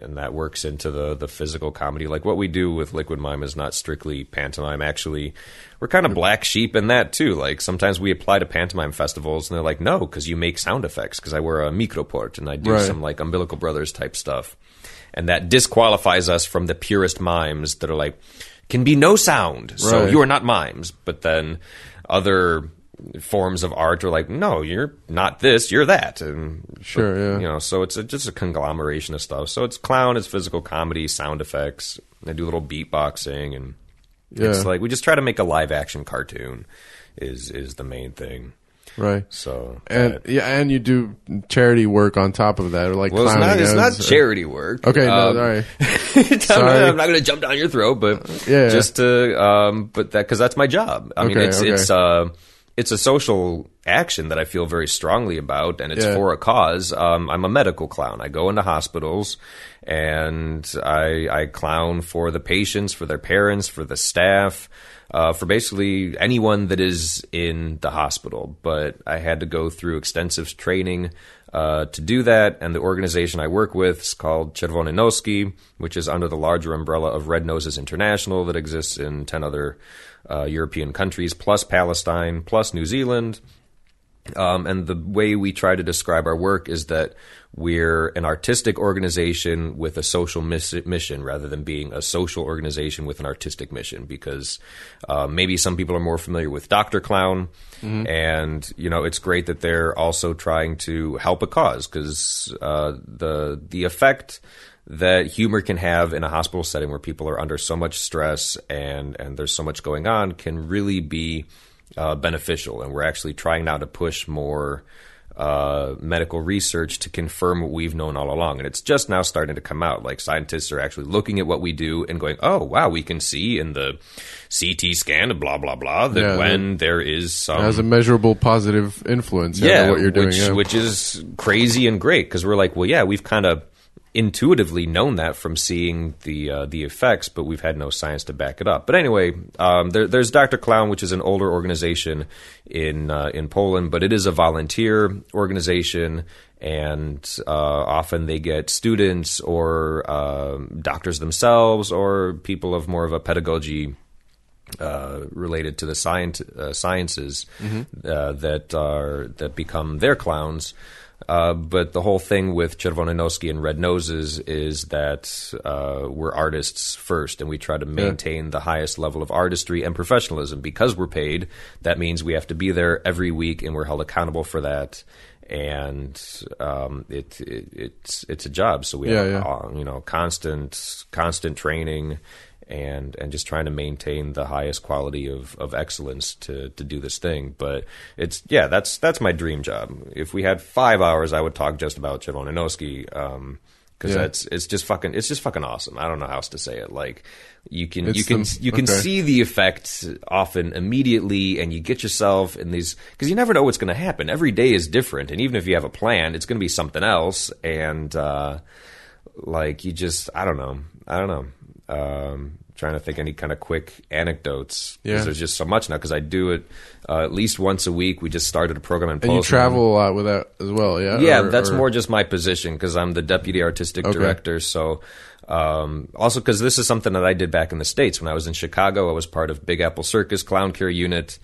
and that works into the the physical comedy. Like what we do with Liquid Mime is not strictly pantomime. Actually, we're kind of black sheep in that too. Like sometimes we apply to pantomime festivals, and they're like, "No, because you make sound effects." Because I wear a microport and I do Right. some like Umbilical Brothers type stuff, and that disqualifies us from the purest mimes that are like, can be no sound, so Right. you are not mimes. But then other forms of art are like, no, you're not this, you're that, and Sure, yeah. you know, so it's a, just a conglomeration of stuff. So it's clown, it's physical comedy, sound effects. I do a little beatboxing, and it's like we just try to make a live action cartoon. Is is the main thing. Right. So And that- yeah, and you do charity work on top of that, or like well, it's not it's not as- charity work. Okay, no, Um, all right. I'm, Sorry. not, I'm not going to jump down your throat, but Yeah. just to, um, but that because that's my job. I mean, it's okay. it's uh, it's a social action that I feel very strongly about, and it's Yeah. for a cause. Um, I'm a medical clown. I go into hospitals and I I clown for the patients, for their parents, for the staff. Uh, for basically anyone that is in the hospital, but I had to go through extensive training uh, to do that. And the organization I work with is called Czerwone Noski, which is under the larger umbrella of Red Noses International that exists in 10 other uh, European countries, plus Palestine, plus New Zealand. Um, and the way we try to describe our work is that we're an artistic organization with a social miss- mission rather than being a social organization with an artistic mission because uh, maybe some people are more familiar with Dr. Clown. And, you know, it's great that they're also trying to help a cause because uh, the, the effect that humor can have in a hospital setting where people are under so much stress and, and there's so much going on can really be uh, beneficial, and we're actually trying now to push more uh, medical research to confirm what we've known all along. And it's just now starting to come out. Like scientists are actually looking at what we do and going, "Oh, wow, we can see in the CT scan, and blah blah blah, that Yeah, when there is some It has a measurable positive influence yeah, on what you're doing. which, yeah. which is crazy and great because we're like, well, yeah, we've kind of intuitively known that from seeing the uh, the effects, but we've had no science to back it up. But anyway, um, there, there's Dr. Clown, which is an older organization in uh, in Poland, but it is a volunteer organization, and uh, often they get students or um doctors themselves or people of more of a pedagogy uh, related to the science, uh, sciences Mm-hmm. uh, that are that become their clowns. Uh, but the whole thing with Czerwone and Red Noses is that uh, we're artists first, and we try to maintain the highest level of artistry and professionalism. Because we're paid, that means we have to be there every week, and we're held accountable for that. And um, it, it it's it's a job, so we Yeah, have yeah. uh, you know constant constant training and and just trying to maintain the highest quality of, of excellence to, to do this thing. But it's yeah, that's that's my dream job. If we had five hours, I would talk just about Czerwone Noski. Um, because Yeah. that's it's just fucking it's just fucking awesome. I don't know how else to say it. Like you can It's you can the- you can okay. see the effect often immediately, and you get yourself in these because you never know what's going to happen. Every day is different, and even if you have a plan, it's going to be something else. And uh, like you just I don't know I don't know. Um, trying to think any kind of quick anecdotes because Yeah. there's just so much now. Because I do it uh, at least once a week. We just started a program in And you travel a lot with that as well, yeah? Yeah, Or- that's or- more just my position because I'm the deputy artistic Okay. director. So, um, also because this is something that I did back in the states when I was in Chicago. I was part of Big Apple Circus Clown Care Unit,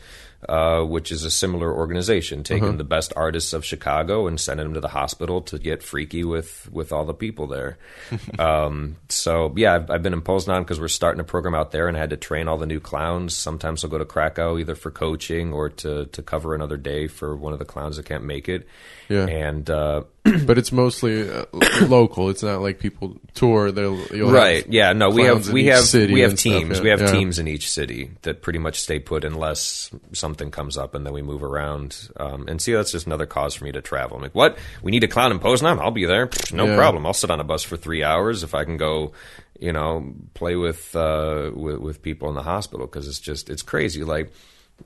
uh, which is a similar organization, taking Uh-huh. the best artists of Chicago and sending them to the hospital to get freaky with with all the people there. um, so yeah, I've, I've been in Poznan because we're starting a program out there, and I had to train all the new clowns. Sometimes I'll go to Krakow either for coaching or to to cover another day for one of the clowns that can't make it. Yeah. and. Uh, but it's mostly uh, local. It's not like people tour. They'll you'll right yeah no we have we have city we have and stuff, teams yeah. we have Yeah. teams in each city that pretty much stay put unless something comes up and then we move around um, and see that's just another cause for me to travel I'm like what we need a clown in Poznan I'll be there no Yeah. problem I'll sit on a bus for three hours if I can go you know play with uh, with, with people in the hospital because it's just it's crazy like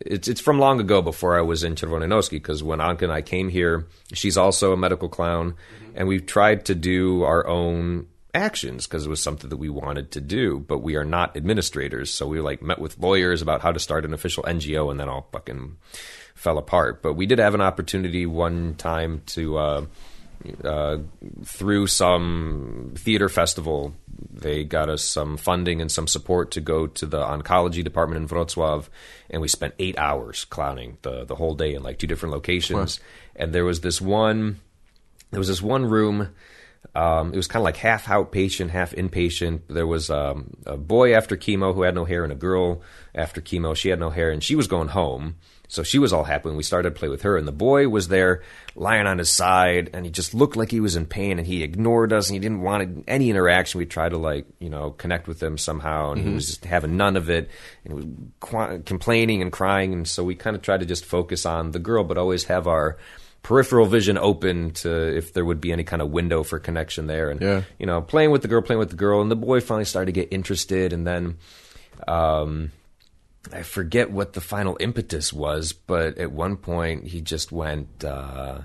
it's it's from long ago before I was in Czerwone Noski because when Anka and I came here, she's also a medical clown, and we've tried to do our own actions because it was something that we wanted to do, but we are not administrators, so we like met with lawyers about how to start an official NGO, and then all fucking fell apart. But we did have an opportunity one time to. Uh, uh, through some theater festival, they got us some funding and some support to go to the oncology department in Wrocław, and we spent eight hours clowning the the whole day in like two different locations. And there was this one, there was this one room. Um, it was kind of like half outpatient, half inpatient. There was um, a boy after chemo who had no hair, and a girl after chemo. She had no hair, and she was going home. So she was all happy when we started to play with her. And the boy was there lying on his side, and he just looked like he was in pain, and he ignored us, and he didn't want any interaction. We tried to, like, you know, connect with him somehow, and he was just having none of it, and he was qu- complaining and crying. And so we kind of tried to just focus on the girl, but always have our peripheral vision open to if there would be any kind of window for connection there. And, Yeah. you know, playing with the girl, playing with the girl, and the boy finally started to get interested, and then. Um, I forget what the final impetus was, but at one point he just went. Uh,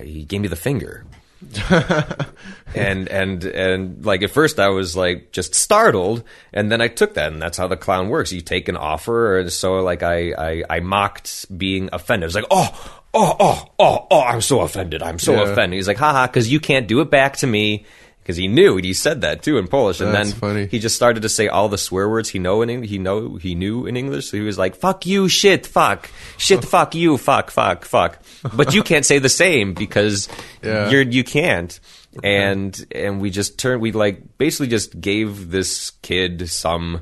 he gave me the finger, and and and like at first I was like just startled, and then I took that, and that's how the clown works. You take an offer, and so like I I, I mocked being offended. I was like, oh. Oh, oh, oh, oh, I'm so offended. I'm so Yeah. offended. He's like, haha, because you can't do it back to me. Because he knew, he said that too in Polish. And That's then funny. he just started to say all the swear words he know in Eng- he know he knew in English. So he was like, "Fuck you, shit, fuck, shit, fuck you, fuck, fuck, fuck." But you can't say the same because Yeah. you're you can't. And and we just turned we like basically just gave this kid some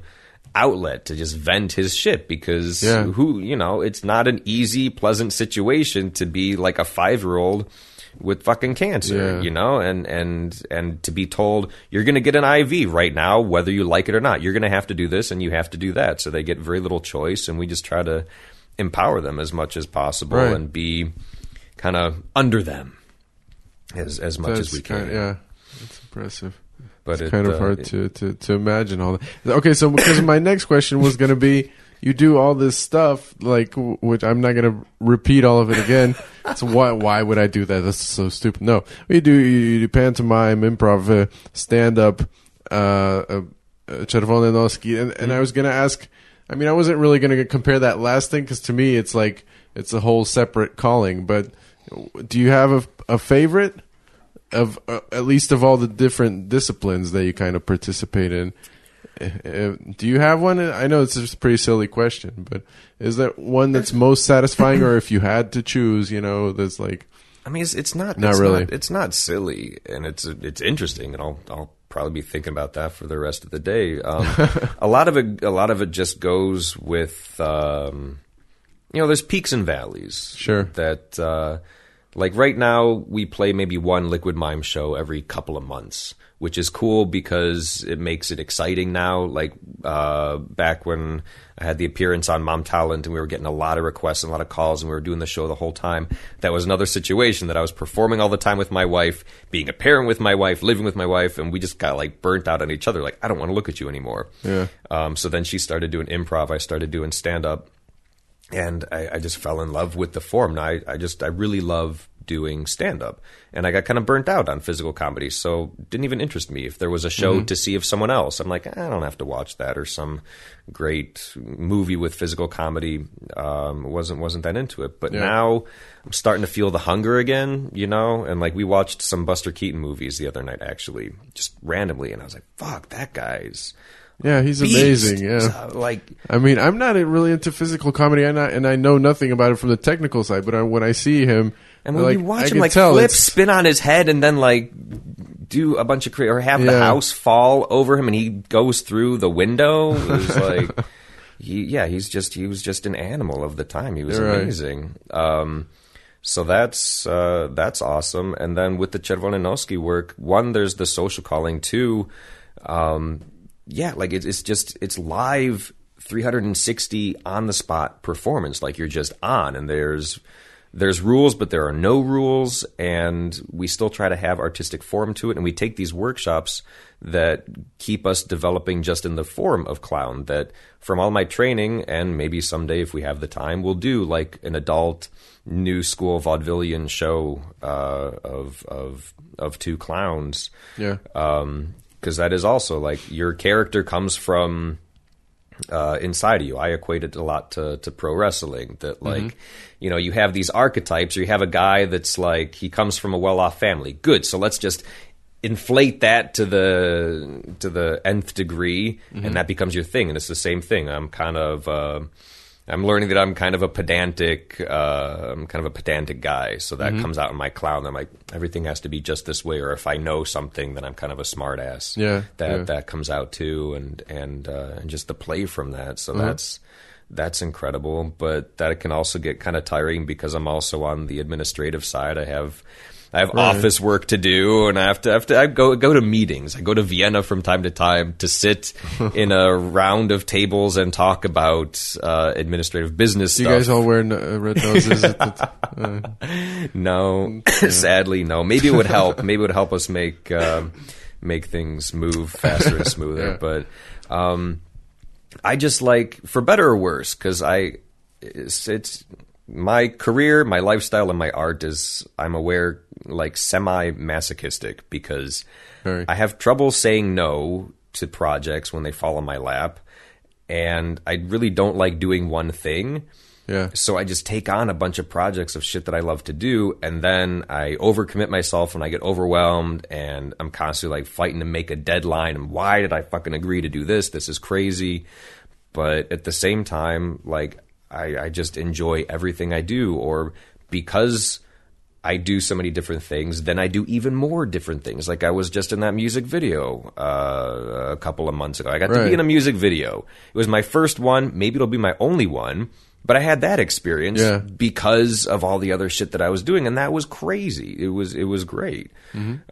outlet to just vent his shit because Yeah. who you know it's not an easy pleasant situation to be like a five year old with fucking cancer Yeah. you know and and and to be told you're going to get an IV right now whether you like it or not you're going to have to do this and you have to do that so they get very little choice and we just try to empower them as much as possible Right. and be kind of under them as as much That's as we can kind yeah, that's impressive. but It's it, kind of uh, hard it- to, to, to imagine all that. Okay, so because my next question was going to be, you do all this stuff, like, which I'm not going to repeat all of it again. so why why would I do that? That's so stupid. No, you do you do pantomime, improv, uh, stand up, uh, uh, uh, and and I was going to ask. I mean, I wasn't really going to compare that last thing because to me, it's like it's a whole separate calling. But do you have a, a favorite? of uh, at least of all the different disciplines that you kind of participate in. Uh, do you have one? I know it's just a pretty silly question, but is that one that's most satisfying, or if you had to choose, you know, that's like I mean, it's, it's not. Not it's really. Not, it's not silly, and it's it's interesting, and I'll I'll probably be thinking about that for the rest of the day. Um, a lot of it, a lot of it just goes with, um, you know, there's peaks and valleys. Sure. That, uh, like right now, we play maybe one Liquid Mime show every couple of months, which is cool because it makes it exciting now. Like uh, back when I had the appearance on Mam Talent and we were getting a lot of requests and a lot of calls and we were doing the show the whole time. That was another situation that I was performing all the time with my wife, being a parent with my wife, living with my wife, and we just got like burnt out on each other. Like, I don't want to look at you anymore. Yeah. Um, so then she started doing improv. I started doing stand up and I, I just fell in love with the form. Now I, I just I really love doing stand up, and I got kind of burnt out on physical comedy, so didn't even interest me. If there was a show to see of someone else, I'm like I don't have to watch that or some great movie with physical comedy. Um, wasn't wasn't that into it, but Yeah. now I'm starting to feel the hunger again, you know. And like we watched some Buster Keaton movies the other night, actually, just randomly, and I was like, "Fuck, that guy's." yeah, he's beast." amazing. Yeah. So, like I mean, I'm not really into physical comedy, and I, and I know nothing about it from the technical side. But I, when I see him, And when like, you watch I him like flip, it's- spin on his head, and then like do a bunch of cra- or have the house fall over him, and he goes through the window. It was like, he, yeah, he's just he was just an animal of the time. He was You're right. amazing. Um, so that's uh, that's awesome. And then with the Czerwone Noski work, one, there's the social calling. Two, um, yeah, like it's it's just it's live 360 on the spot performance. Like you're just on, and there's there's rules, but there are no rules, and we still try to have artistic form to it. And we take these workshops that keep us developing just in the form of clown. That from all my training, and maybe someday if we have the time, we'll do like an adult new school vaudevillian show uh, of of of two clowns yeah, because that is also like your character comes from uh, inside of you. I equate it a lot to, to pro wrestling. That like, you know, you have these archetypes, or you have a guy that's like he comes from a well off family. Good, so let's just inflate that to the to the nth degree, and that becomes your thing. And it's the same thing. I'm kind of. Uh, I'm learning that I'm kind of a pedantic, uh, I'm kind of a pedantic guy. So that comes out in my clown. I'm like, everything has to be just this way. Or if I know something, then I'm kind of a smart ass. Yeah, That, yeah. that comes out too. And, and, uh, and just the play from that. So Uh-huh. that's, that's incredible. But that can also get kind of tiring because I'm also on the administrative side. I have, I have office work to do, and I have to have to I go go to meetings. I go to Vienna from time to time to sit in a round of tables and talk about uh, administrative business you stuff. guys all wear no- uh, red noses. at the uh, no, sadly, no. Maybe it would help. Maybe it would help us make um, make things move faster and smoother. Yeah. But um, I just like, for better or worse, because I it's, it's my career, my lifestyle, and my art is I'm aware like semi masochistic because Very. I have trouble saying no to projects when they fall in my lap, and I really don't like doing one thing. yeah, So I just take on a bunch of projects of shit that I love to do, and then I overcommit myself and I get overwhelmed, and I'm constantly like fighting to make a deadline. And why did I fucking agree to do this? This is crazy. But at the same time, like I, I just enjoy everything I do, or because I do so many different things, then I do even more different things. Like I was just in that music video uh, a couple of months ago. I got to be in a music video. It was my first one. Maybe it'll be my only one. But I had that experience Yeah. because of all the other shit that I was doing, and that was crazy. It was it was great.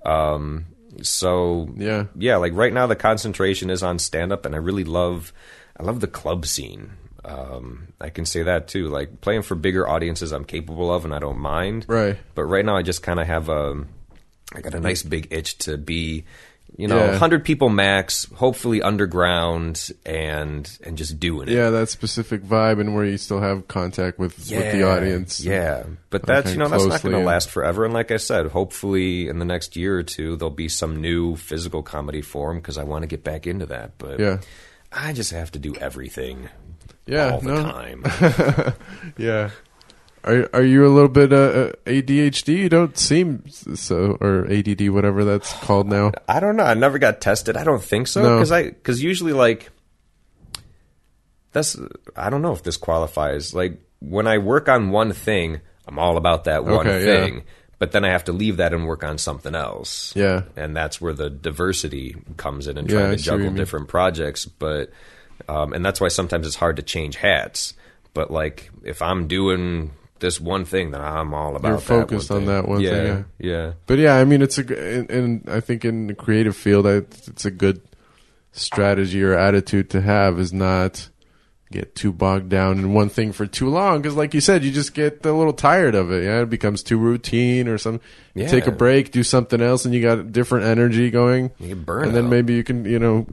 Um, so Yeah. yeah. Like right now, the concentration is on stand up, and I really love I love the club scene. Um, I can say that too. Like playing for bigger audiences, I'm capable of, and I don't mind. Right. But right now, I just kind of have a, I got a nice big itch to be, you know, Yeah. hundred people max, hopefully underground, and and just doing it. yeah. That specific vibe, and where you still have contact with with the audience. Yeah, but that's you know that's not going to last forever. And like I said, hopefully in the next year or two there'll be some new physical comedy form because I want to get back into that. But yeah, I just have to do everything yeah. all the no, time. yeah. Are are you a little bit uh, uh, ADHD? You don't seem so, or ADD, whatever that's called now. I don't know. I never got tested. I don't think so No. because I because usually like that's I don't know if this qualifies. Like when I work on one thing, I'm all about that one Okay, yeah. thing. But then I have to leave that and work on something else. Yeah. and that's where the diversity comes in and trying I to see what you juggle different projects. But um, and that's why sometimes it's hard to change hats. But like if I'm doing this one thing, then I'm all about You're focused that on thing. that one yeah, thing, Yeah, yeah. But yeah, I mean, it's a and, and I think in the creative field, I, it's a good strategy or attitude to have is not get too bogged down in one thing for too long because, like you said, you just get a little tired of it. Yeah, it becomes too routine or some. Yeah. Take a break, do something else, and you got different energy going. You burnout. and then maybe you can, you know,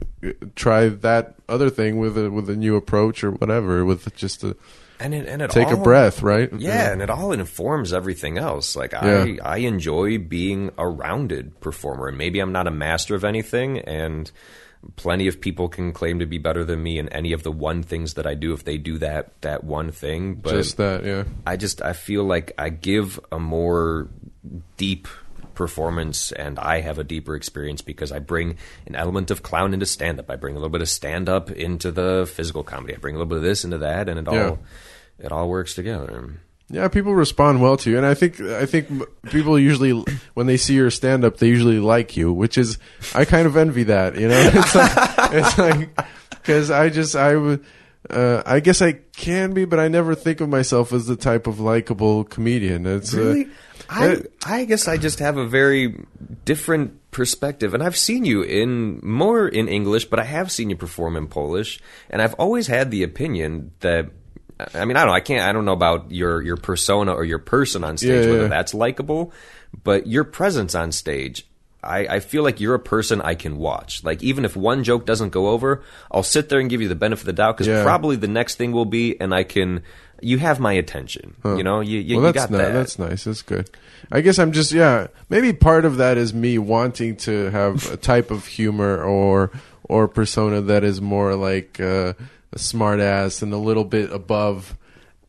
try that other thing with a with a new approach or whatever, with just a and it, and it take a breath, right? Yeah, and it all informs everything else. Like Yeah. I, I enjoy being a rounded performer, and maybe I'm not a master of anything, and plenty of people can claim to be better than me in any of the one things that I do if they do that that one thing. But just that, yeah. I just I feel like I give a more deep performance and I have a deeper experience because I bring an element of clown into stand up. I bring a little bit of stand up into the physical comedy. I bring a little bit of this into that and it Yeah. all it all works together. Yeah, people respond well to you, and I think I think people usually when they see your stand up, they usually like you, which is I kind of envy that. You know, it's like it's like because I just I would. Uh, I guess I can be, but I never think of myself as the type of likable comedian. It's uh, Really? I it- I guess I just have a very different perspective, and I've seen you in more in English, but I have seen you perform in Polish, and I've always had the opinion that. I mean, I don't know. I can't. I don't know about your your persona or your person on stage, Yeah, whether yeah. that's likable, but your presence on stage. I, I feel like you're a person I can watch. Like even if one joke doesn't go over, I'll sit there and give you the benefit of the doubt because Yeah. probably the next thing will be, and I can. You have my attention. You know, you you, well, you got ni- that. That's nice. That's good. I guess I'm just yeah. Maybe part of that is me wanting to have a type of humor or or persona that is more like uh, a smart ass and a little bit above.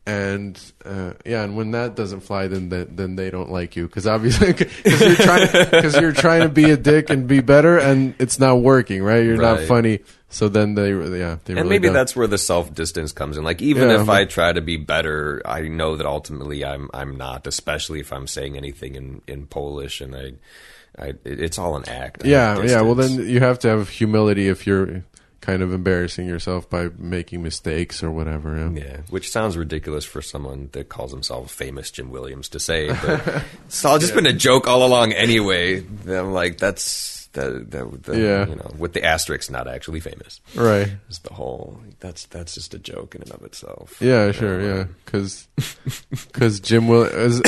And uh, yeah, and when that doesn't fly, then then, then they don't like you because obviously because you're trying because you're trying to be a dick and be better, and it's not working, right? You're not funny, so then they yeah they and really maybe don't. that's where the self distance comes in. Like even Yeah, if but- I try to be better, I know that ultimately I'm I'm not. Especially if I'm saying anything in in Polish, and I, I it's all an act. Yeah, yeah. Well, then you have to have humility if you're kind of embarrassing yourself by making mistakes or whatever. Yeah. Yeah, which sounds ridiculous for someone that calls himself famous Jim Williams to say, but it's all just been a joke all along anyway. I'm like, that's that, that, that Yeah. you know, with the asterisk, not actually famous. Right. Is the whole that's that's just a joke in and of itself. Yeah, sure. Yeah, because because Jim Will.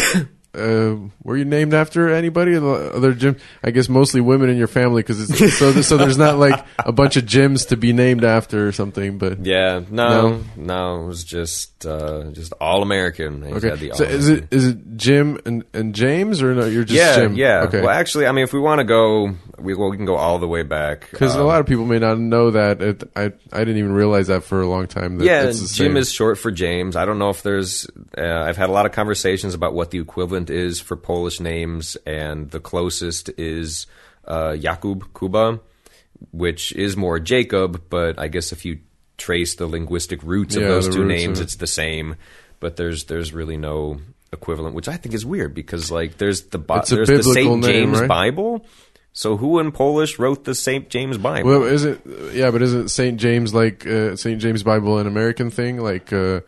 Uh, were you named after anybody? Other Jim? I guess mostly women in your family, because so. So there's not like a bunch of Jims to be named after or something. But Yeah, no, no, it was just uh, just all American. Okay, the so is it it Jim and, and James or no? You're just yeah, Jim. yeah. Okay. Well, actually, I mean, if we want to go, we well, we can go all the way back Because Um, a lot of people may not know that. It, I I didn't even realize that for a long time. That yeah, it's Jim same. is short for James. I don't know if there's. Uh, I've had a lot of conversations about what the equivalent is for Polish names, and the closest is uh, Jakub Kuba, which is more Jacob. But I guess if you trace the linguistic roots of those two names, it's the same. But there's there's really no equivalent, which I think is weird because like there's the Bi- there's the Saint name, James right? Bible. So who in Polish wrote the Saint James Bible? Well, is it? Yeah, but isn't Saint James like uh, Saint James Bible an American thing? Like uh,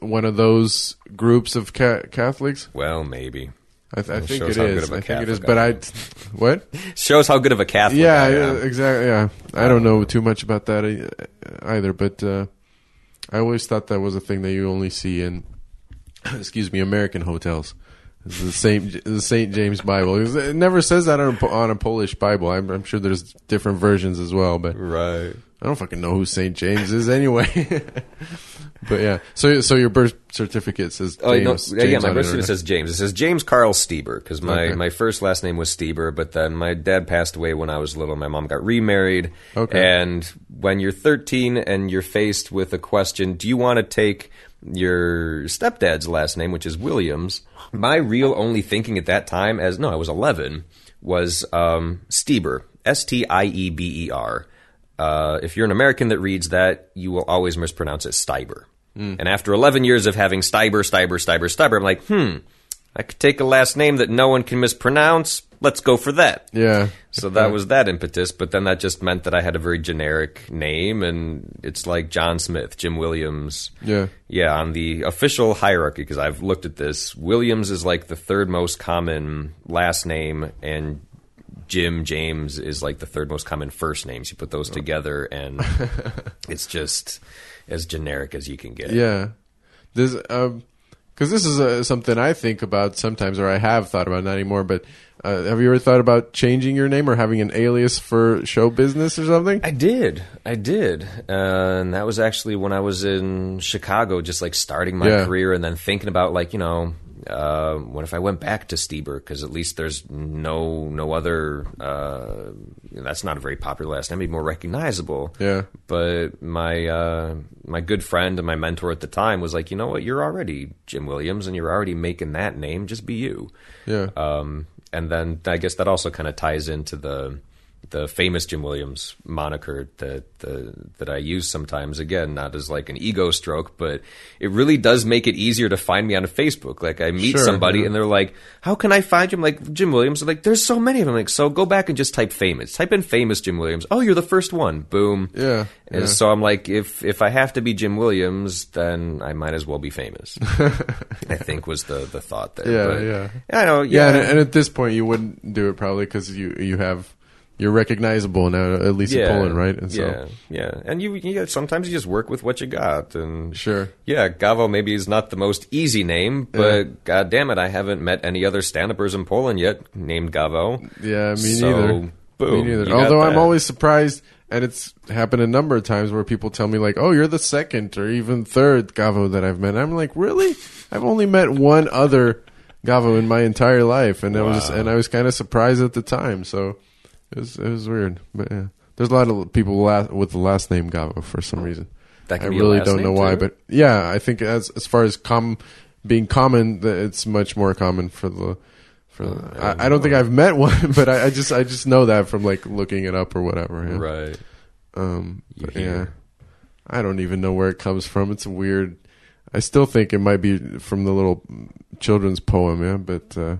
one of those groups of ca- Catholics? well, maybe I, th- I think it is. I think it is. But I am. what? shows how good of a Catholic. Yeah, I yeah, am. exactly. Yeah, I don't know too much about that either. But uh, I always thought that was a thing that you only see in, excuse me, American hotels. It's the Saint the Saint James Bible. It never says that on a, on a Polish Bible. I'm, I'm sure there's different versions as well, but. Right. I don't fucking know who St. James is anyway. but yeah, so so your birth certificate says Oh James. no! Yeah, James my birth certificate says James. It says James Carl Stieber because my, Okay. my first last name was Stieber, but then my dad passed away when I was little. My mom got remarried. Okay. And when you're 13 and you're faced with a question, do you want to take your stepdad's last name, which is Williams, my real only thinking at that time, as no, I was 11, was um, Stieber, S T I E B E R. Uh, if you're an American that reads that, you will always mispronounce it Steiber. And after 11 years of having Steiber, Steiber, Steiber, Steiber, I'm like, hmm, I could take a last name that no one can mispronounce. Let's go for that. Yeah. So that was that impetus, but then that just meant that I had a very generic name, and it's like John Smith, Jim Williams. Yeah. Yeah, on the official hierarchy, because I've looked at this, Williams is like the third most common last name, and Jim James is like the third most common first names. You put those together, and it's just as generic as you can get. Yeah. This um cuz this is uh, something I think about sometimes or I have thought about not anymore but uh, have you ever thought about changing your name or having an alias for show business or something? I did. I did. Uh, and that was actually when I was in Chicago, just like starting my Yeah. career and then thinking about like, you know, uh, what if I went back to Stieber? Because at least there's no no other. Uh, that's not a very popular last name. Be more recognizable. Yeah. But my uh, my good friend and my mentor at the time was like, you know what? You're already Jim Williams, and you're already making that name. Just be you. Yeah. Um, and then I guess that also kind of ties into the the famous Jim Williams moniker that the, that I use sometimes. Again, not as like an ego stroke, but it really does make it easier to find me on Facebook. Like I meet Sure, somebody yeah. and they're like, "How can I find you?" I'm like, "Jim Williams." They're like, "There's so many of them." like, so go back and just type famous. Type in famous Jim Williams. Oh, you're the first one. Boom. Yeah, And yeah. so I'm like, if if I have to be Jim Williams, then I might as well be famous. I think was the the thought there. Yeah, But yeah. I know. yeah, Yeah, and, and at this point you wouldn't do it probably cuz you you have you're recognizable now at least in Poland, right? And so yeah, yeah, and you, yeah, sometimes you just work with what you got, and Sure. yeah, Gavo maybe is not the most easy name, but god damn it, I haven't met any other stand-uppers in Poland yet named Gavo. Yeah, me So, neither. boom, me neither. Although I'm always surprised, and it's happened a number of times where people tell me like, "Oh, you're the second or even third Gavo that I've met." I'm like, "Really? I've only met one other Gavo in my entire life," and I was and I was kind of surprised at the time. So it was it was weird, but yeah. There's a lot of people la- with the last name Gavo for some reason. That can I really last don't know why, too? but yeah, I think as as far as com being common, it's much more common for the for. The, I, I don't think I've met one, but I, I just I just know that from like looking it up or whatever. yeah. right. Um. But yeah. I don't even know where it comes from. It's weird. I still think it might be from the little children's poem, yeah. But uh,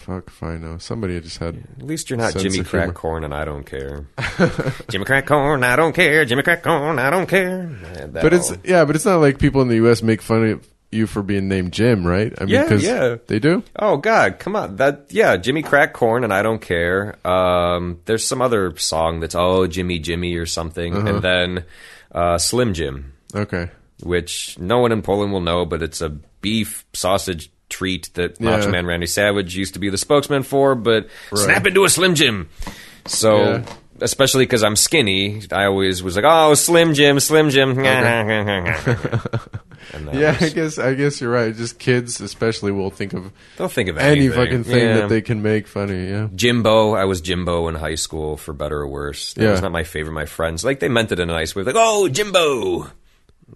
fuck if I know. Somebody just had. At least you're not Sense Jimmy of humor. Crack Corn, and I don't care. Jimmy Crack Corn, I don't care. Jimmy Crack Corn, I don't care. That But it's all- yeah, but it's not like people in the U.S. make fun of you for being named Jim, right? I mean, Yeah, yeah. they do. Oh God, come on! That yeah, Jimmy Crack Corn and I don't care. Um, there's some other song that's oh Jimmy Jimmy or something, Uh-huh. and then uh, Slim Jim, Okay. which no one in Poland will know, but it's a beef sausage treat that Yeah. Macho Man Randy Savage used to be the spokesman for, but snap into a Slim Jim. So. Yeah. Especially because I'm skinny, I always was like, "Oh, Slim Jim, Slim Jim." That Yeah, I guess I guess you're right. Just kids, especially, will think of they'll think of any anything. fucking thing Yeah. that they can make funny. Yeah, Jimbo, I was Jimbo in high school, for better or worse. That Yeah. was not my favorite. My friends, like, they meant it in a nice way. Like, oh, Jimbo. I'm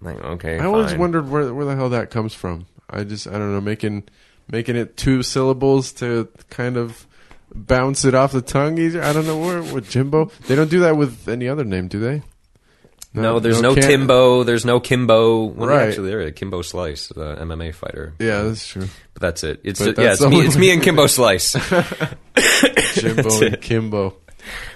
like, okay, I always wondered where where the hell that comes from. I just I don't know making making it two syllables to kind of bounce it off the tongue easier. I don't know where with Jimbo. They don't do that with any other name, do they? No, there's no, can't- Timbo. There's no Kimbo. Well, Right. Actually, there Kimbo Slice, the MMA fighter. Yeah, that's true. But that's it. It's But yeah, it's me. It's me and Kimbo Slice. Jimbo and Kimbo.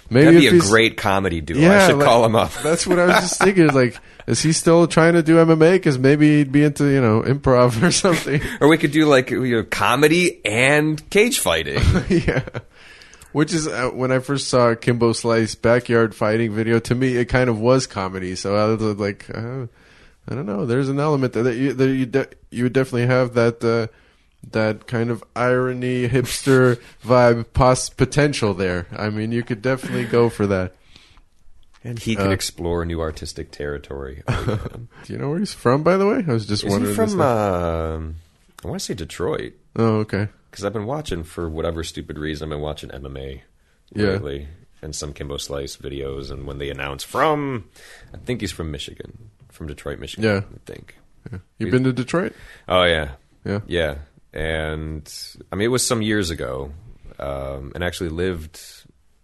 Maybe That'd be a great comedy duo. Yeah, I should like- call him up. That's what I was just thinking. Like, is he still trying to do MMA? Because maybe he'd be into you know improv or something. Or we could do like you know, comedy and cage fighting. yeah. Which is uh, when I first saw Kimbo Slice backyard fighting video. To me, it kind of was comedy. So I was like, uh, I don't know. There's an element that you that you de- you would definitely have that uh, that kind of irony hipster vibe pos- potential there. I mean, you could definitely go for that. and he could Uh, explore new artistic territory. Do you know where he's from, by the way? I was just Is wondering. he from? um I want to say Detroit. oh, okay. because I've been watching for whatever stupid reason. I've been watching MMA Yeah. lately and some Kimbo Slice videos. And when they announce from, I think he's from Michigan, from Detroit, Michigan. Yeah. I think. Yeah. You been to Detroit? Oh yeah, Yeah. yeah. And I mean, it was some years ago, um, and actually lived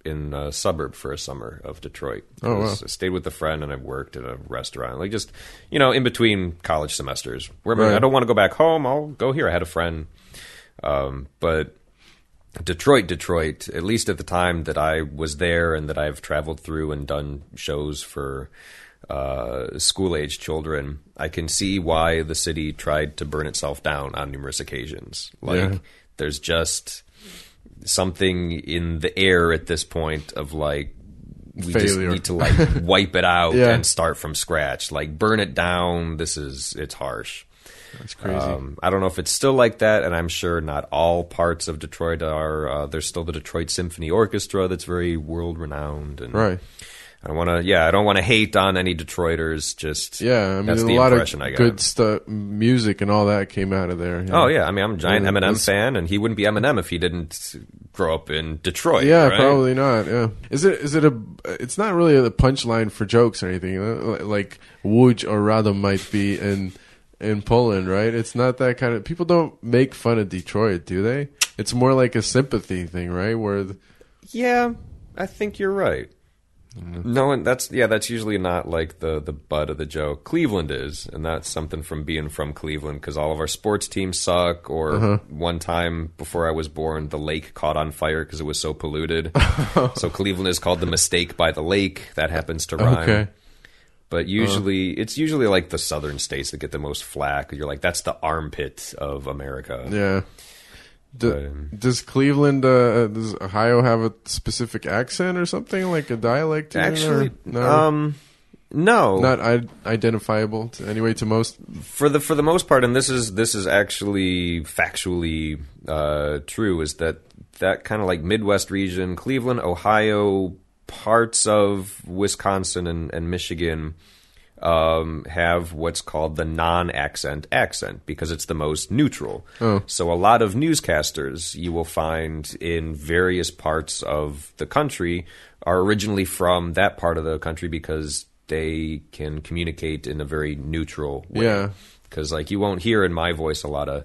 in a suburb for a summer of Detroit. Oh, I was- wow. I stayed with a friend, and I worked at a restaurant, like just you know, in between college semesters. Where I, Right. I don't want to go back home, I'll go here. I had a friend, um, but Detroit, Detroit, at least at the time that I was there and that I've traveled through and done shows for uh, school age children, I can see why the city tried to burn itself down on numerous occasions. Like, Yeah. there's just something in the air at this point of like, we just need to like wipe it out Yeah. and start from scratch. Like, burn it down. This is, it's harsh. That's crazy. Um, I don't know if it's still like that, and I'm sure not all parts of Detroit are. Uh, there's still the Detroit Symphony Orchestra that's very world renowned, and right. I want to. Yeah, I don't want to hate on any Detroiters. Just Yeah, I mean, that's a the lot of good stuff, music and all that came out of there. Oh, know? Oh yeah, I mean I'm a giant Yeah, Eminem that's- fan, and he wouldn't be Eminem if he didn't grow up in Detroit. Yeah, right? probably not. Yeah, is it? Is it a? It's not really a punchline for jokes or anything. Like Łódź or Radom might be in in Poland, right? It's not that kind of. People don't make fun of Detroit, do they? It's more like a sympathy thing, right? Where the, Yeah, I think you're right. Mm-hmm. No, and that's yeah, that's usually not like the the butt of the joke. Cleveland is, and that's something from being from Cleveland because all of our sports teams suck. Or Uh-huh. one time before I was born, the lake caught on fire because it was so polluted. so Cleveland is called the mistake by the lake. That happens to rhyme. okay, But usually, it's usually like the southern states that get the most flack. You're like, that's the armpit of America. yeah. Do, does Cleveland, uh, does Ohio have a specific accent or something like a dialect? to it, or- Actually, no, um, no, not I- identifiable to, anyway to most. for the for the most part, and this is this is actually factually uh, true, is that that kind of like Midwest region, Cleveland, Ohio, parts of Wisconsin and, and Michigan um, have what's called the non-accent accent because it's the most neutral. So a lot of newscasters you will find in various parts of the country are originally from that part of the country because they can communicate in a very neutral way Yeah. because like you won't hear in my voice a lot of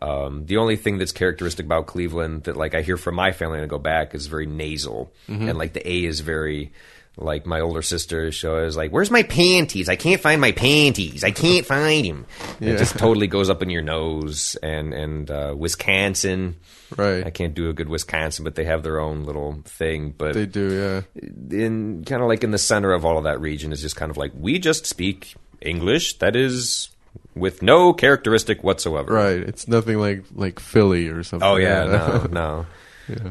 um, the only thing that's characteristic about Cleveland that like I hear from my family and I go back is very nasal and like the A is very like my older sister shows like where's my panties I can't find my panties I can't find him it just totally goes up in your nose and and uh, Wisconsin Right. I can't do a good Wisconsin but they have their own little thing but They do, yeah. in kind of like in the center of all of that region is just kind of like we just speak English that is with no characteristic whatsoever. Right. It's nothing like like Philly or something. Oh yeah, no, no,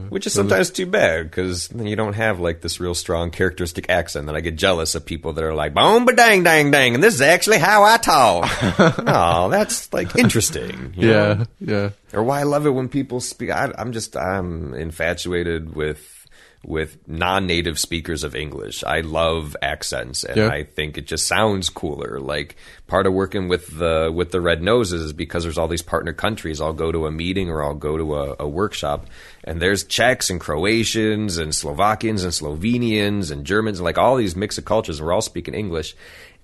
Which is sometimes too bad because then you don't have like this real strong characteristic accent. And I get jealous of people that are like boom, ba dang, dang, dang, and this is actually how I talk. no, that's like interesting. you know? yeah, yeah. or why I love it when people speak. I, I'm just I'm infatuated with with non-native speakers of English. I love accents, and. I think it just sounds cooler. Like part of working with the with the Red Noses is because there's all these partner countries. I'll go to a meeting or I'll go to a, a workshop, and there's Czechs and Croatians and Slovakians and Slovenians and Germans, and like all these mix of cultures. And we're all speaking English,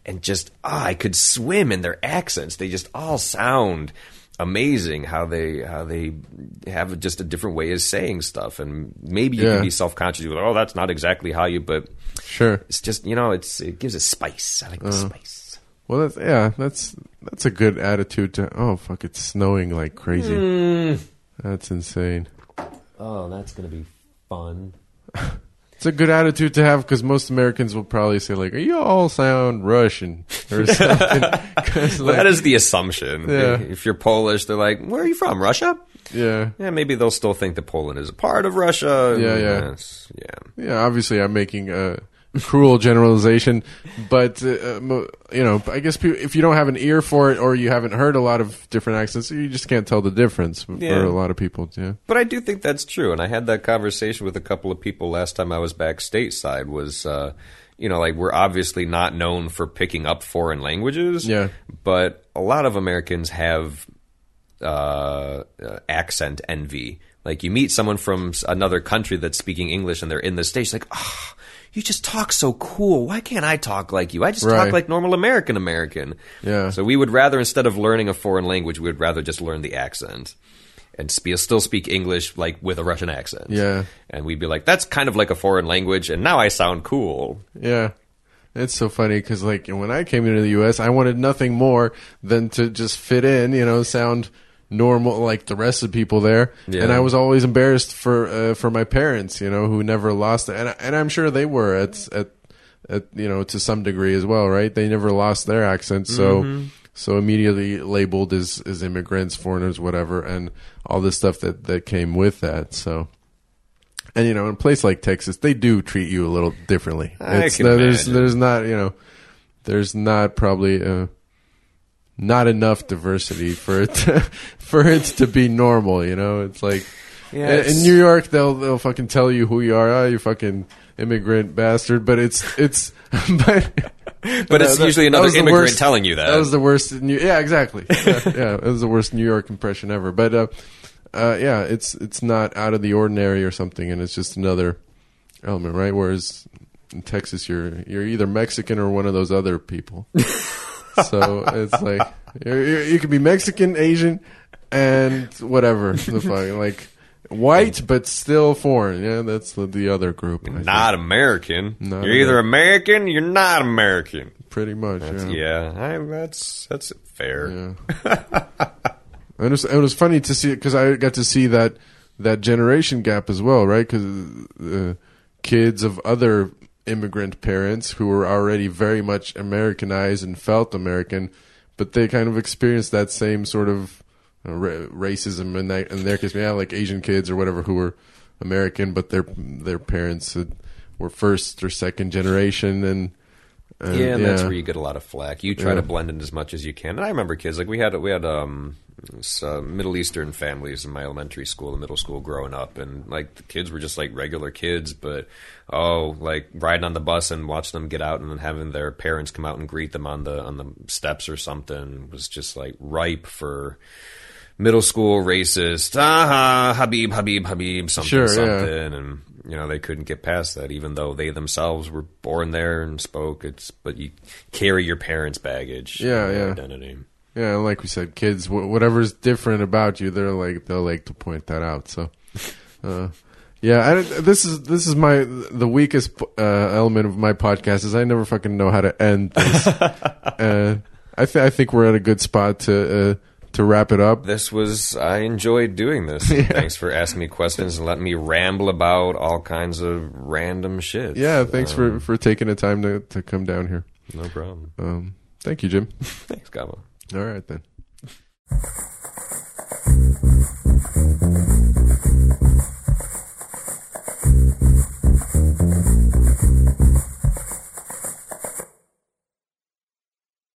and just ah, I could swim in their accents. They just all sound amazing how they how they have just a different way of saying stuff and maybe you Yeah. can be self-conscious you're like, oh that's not exactly how you but Sure. it's just you know it's it gives a spice i like the Uh-huh. spice Well, that's yeah. That's that's a good attitude to. Oh fuck! It's snowing like crazy. Mm. That's insane. oh that's gonna be fun It's a good attitude to have because most Americans will probably say like, Are "You all sound Russian" or something. 'Cause, well, that is the assumption Yeah. if you're polish they're like where are you from russia yeah, yeah maybe they'll still think that poland is a part of russia Yeah, yeah. Yes, yeah yeah. Obviously, I'm making a cruel generalization, but uh, you know, I guess if you don't have an ear for it or you haven't heard a lot of different accents, you just can't tell the difference Yeah. for a lot of people. Yeah. But I do think that's true, and I had that conversation with a couple of people last time I was back stateside. Was uh, you know, like we're obviously not known for picking up foreign languages, Yeah. But a lot of Americans have uh, uh, accent envy. Like you meet someone from another country that's speaking English, and they're in the states, like, ah, you just talk so cool. Why can't I talk like you? I just Right. talk like normal American American. Yeah. So we would rather, instead of learning a foreign language, we would rather just learn the accent and still speak English like with a Russian accent. Yeah. And we'd be like, that's kind of like a foreign language, and now I sound cool. Yeah. It's so funny because, like, when I came into the U.S., I wanted nothing more than to just fit in, you know, sound normal like the rest of the people there. Yeah. And I was always embarrassed for uh, for my parents, you know, who never lost it. And, and I'm sure they were at, at, at, you know, to some degree as well, right? They never lost their accent. So, so immediately labeled as, as immigrants, foreigners, whatever, and all this stuff that, that came with that. So, and you know, in a place like Texas, they do treat you a little differently. I It's, can no, there's there's not you know, there's not probably uh, not enough diversity for it to, for it to be normal. You know, it's like Yeah, in- it's- in New York they'll they'll fucking tell you who you are. Oh, you fucking immigrant bastard. But it's it's but. But it's that- usually that another was the immigrant worst- telling you that. That was the worst. New, yeah, exactly. yeah, yeah, it was the worst New York impression ever. But uh, uh, yeah, it's it's not out of the ordinary or something, and it's just another element, right? Whereas in Texas, you're you're either Mexican or one of those other people. So it's like you could be Mexican, Asian, and whatever the fuck, like white but still foreign. Yeah, that's the, the other group. I think. not American. Not you're either American, you're not American. pretty much. yeah. Yeah, I, that's that's fair. Yeah. and it was, it was funny to see it because I got to see that that generation gap as well, right? Because uh, kids of other immigrant parents who were already very much Americanized and felt American, but they kind of experienced that same sort of uh, ra- racism in, that, in their case. Yeah, like Asian kids or whatever who were American, but their their parents had, were first or second generation, and, and yeah, and that's where you get a lot of flack. You try Yeah. to blend in as much as you can. And I remember kids like we had we had um uh, Middle Eastern families in my elementary school and middle school growing up, and like the kids were just like regular kids, but oh, like riding on the bus and watching them get out and then having their parents come out and greet them on the on the steps or something was just like ripe for. Middle school racist, ah, Habib, Habib, Habib, something, Sure, yeah. something, and you know they couldn't get past that, even though they themselves were born there and spoke. It's but you carry your parents' baggage, Yeah, yeah. identity. Yeah, like we said, kids, wh- whatever's different about you, they're like they'll like to point that out. So, uh, yeah, I, this is this is my the weakest uh, element of my podcast is I never fucking know how to end this. uh, I th- I think we're at a good spot to uh, to wrap it up. This was I enjoyed doing this. Yeah. Thanks for asking me questions and letting me ramble about all kinds of random shit. Yeah, thanks um, for for taking the time to to come down here. No problem. Um, thank you, Jim. thanks, Gabo. All right then.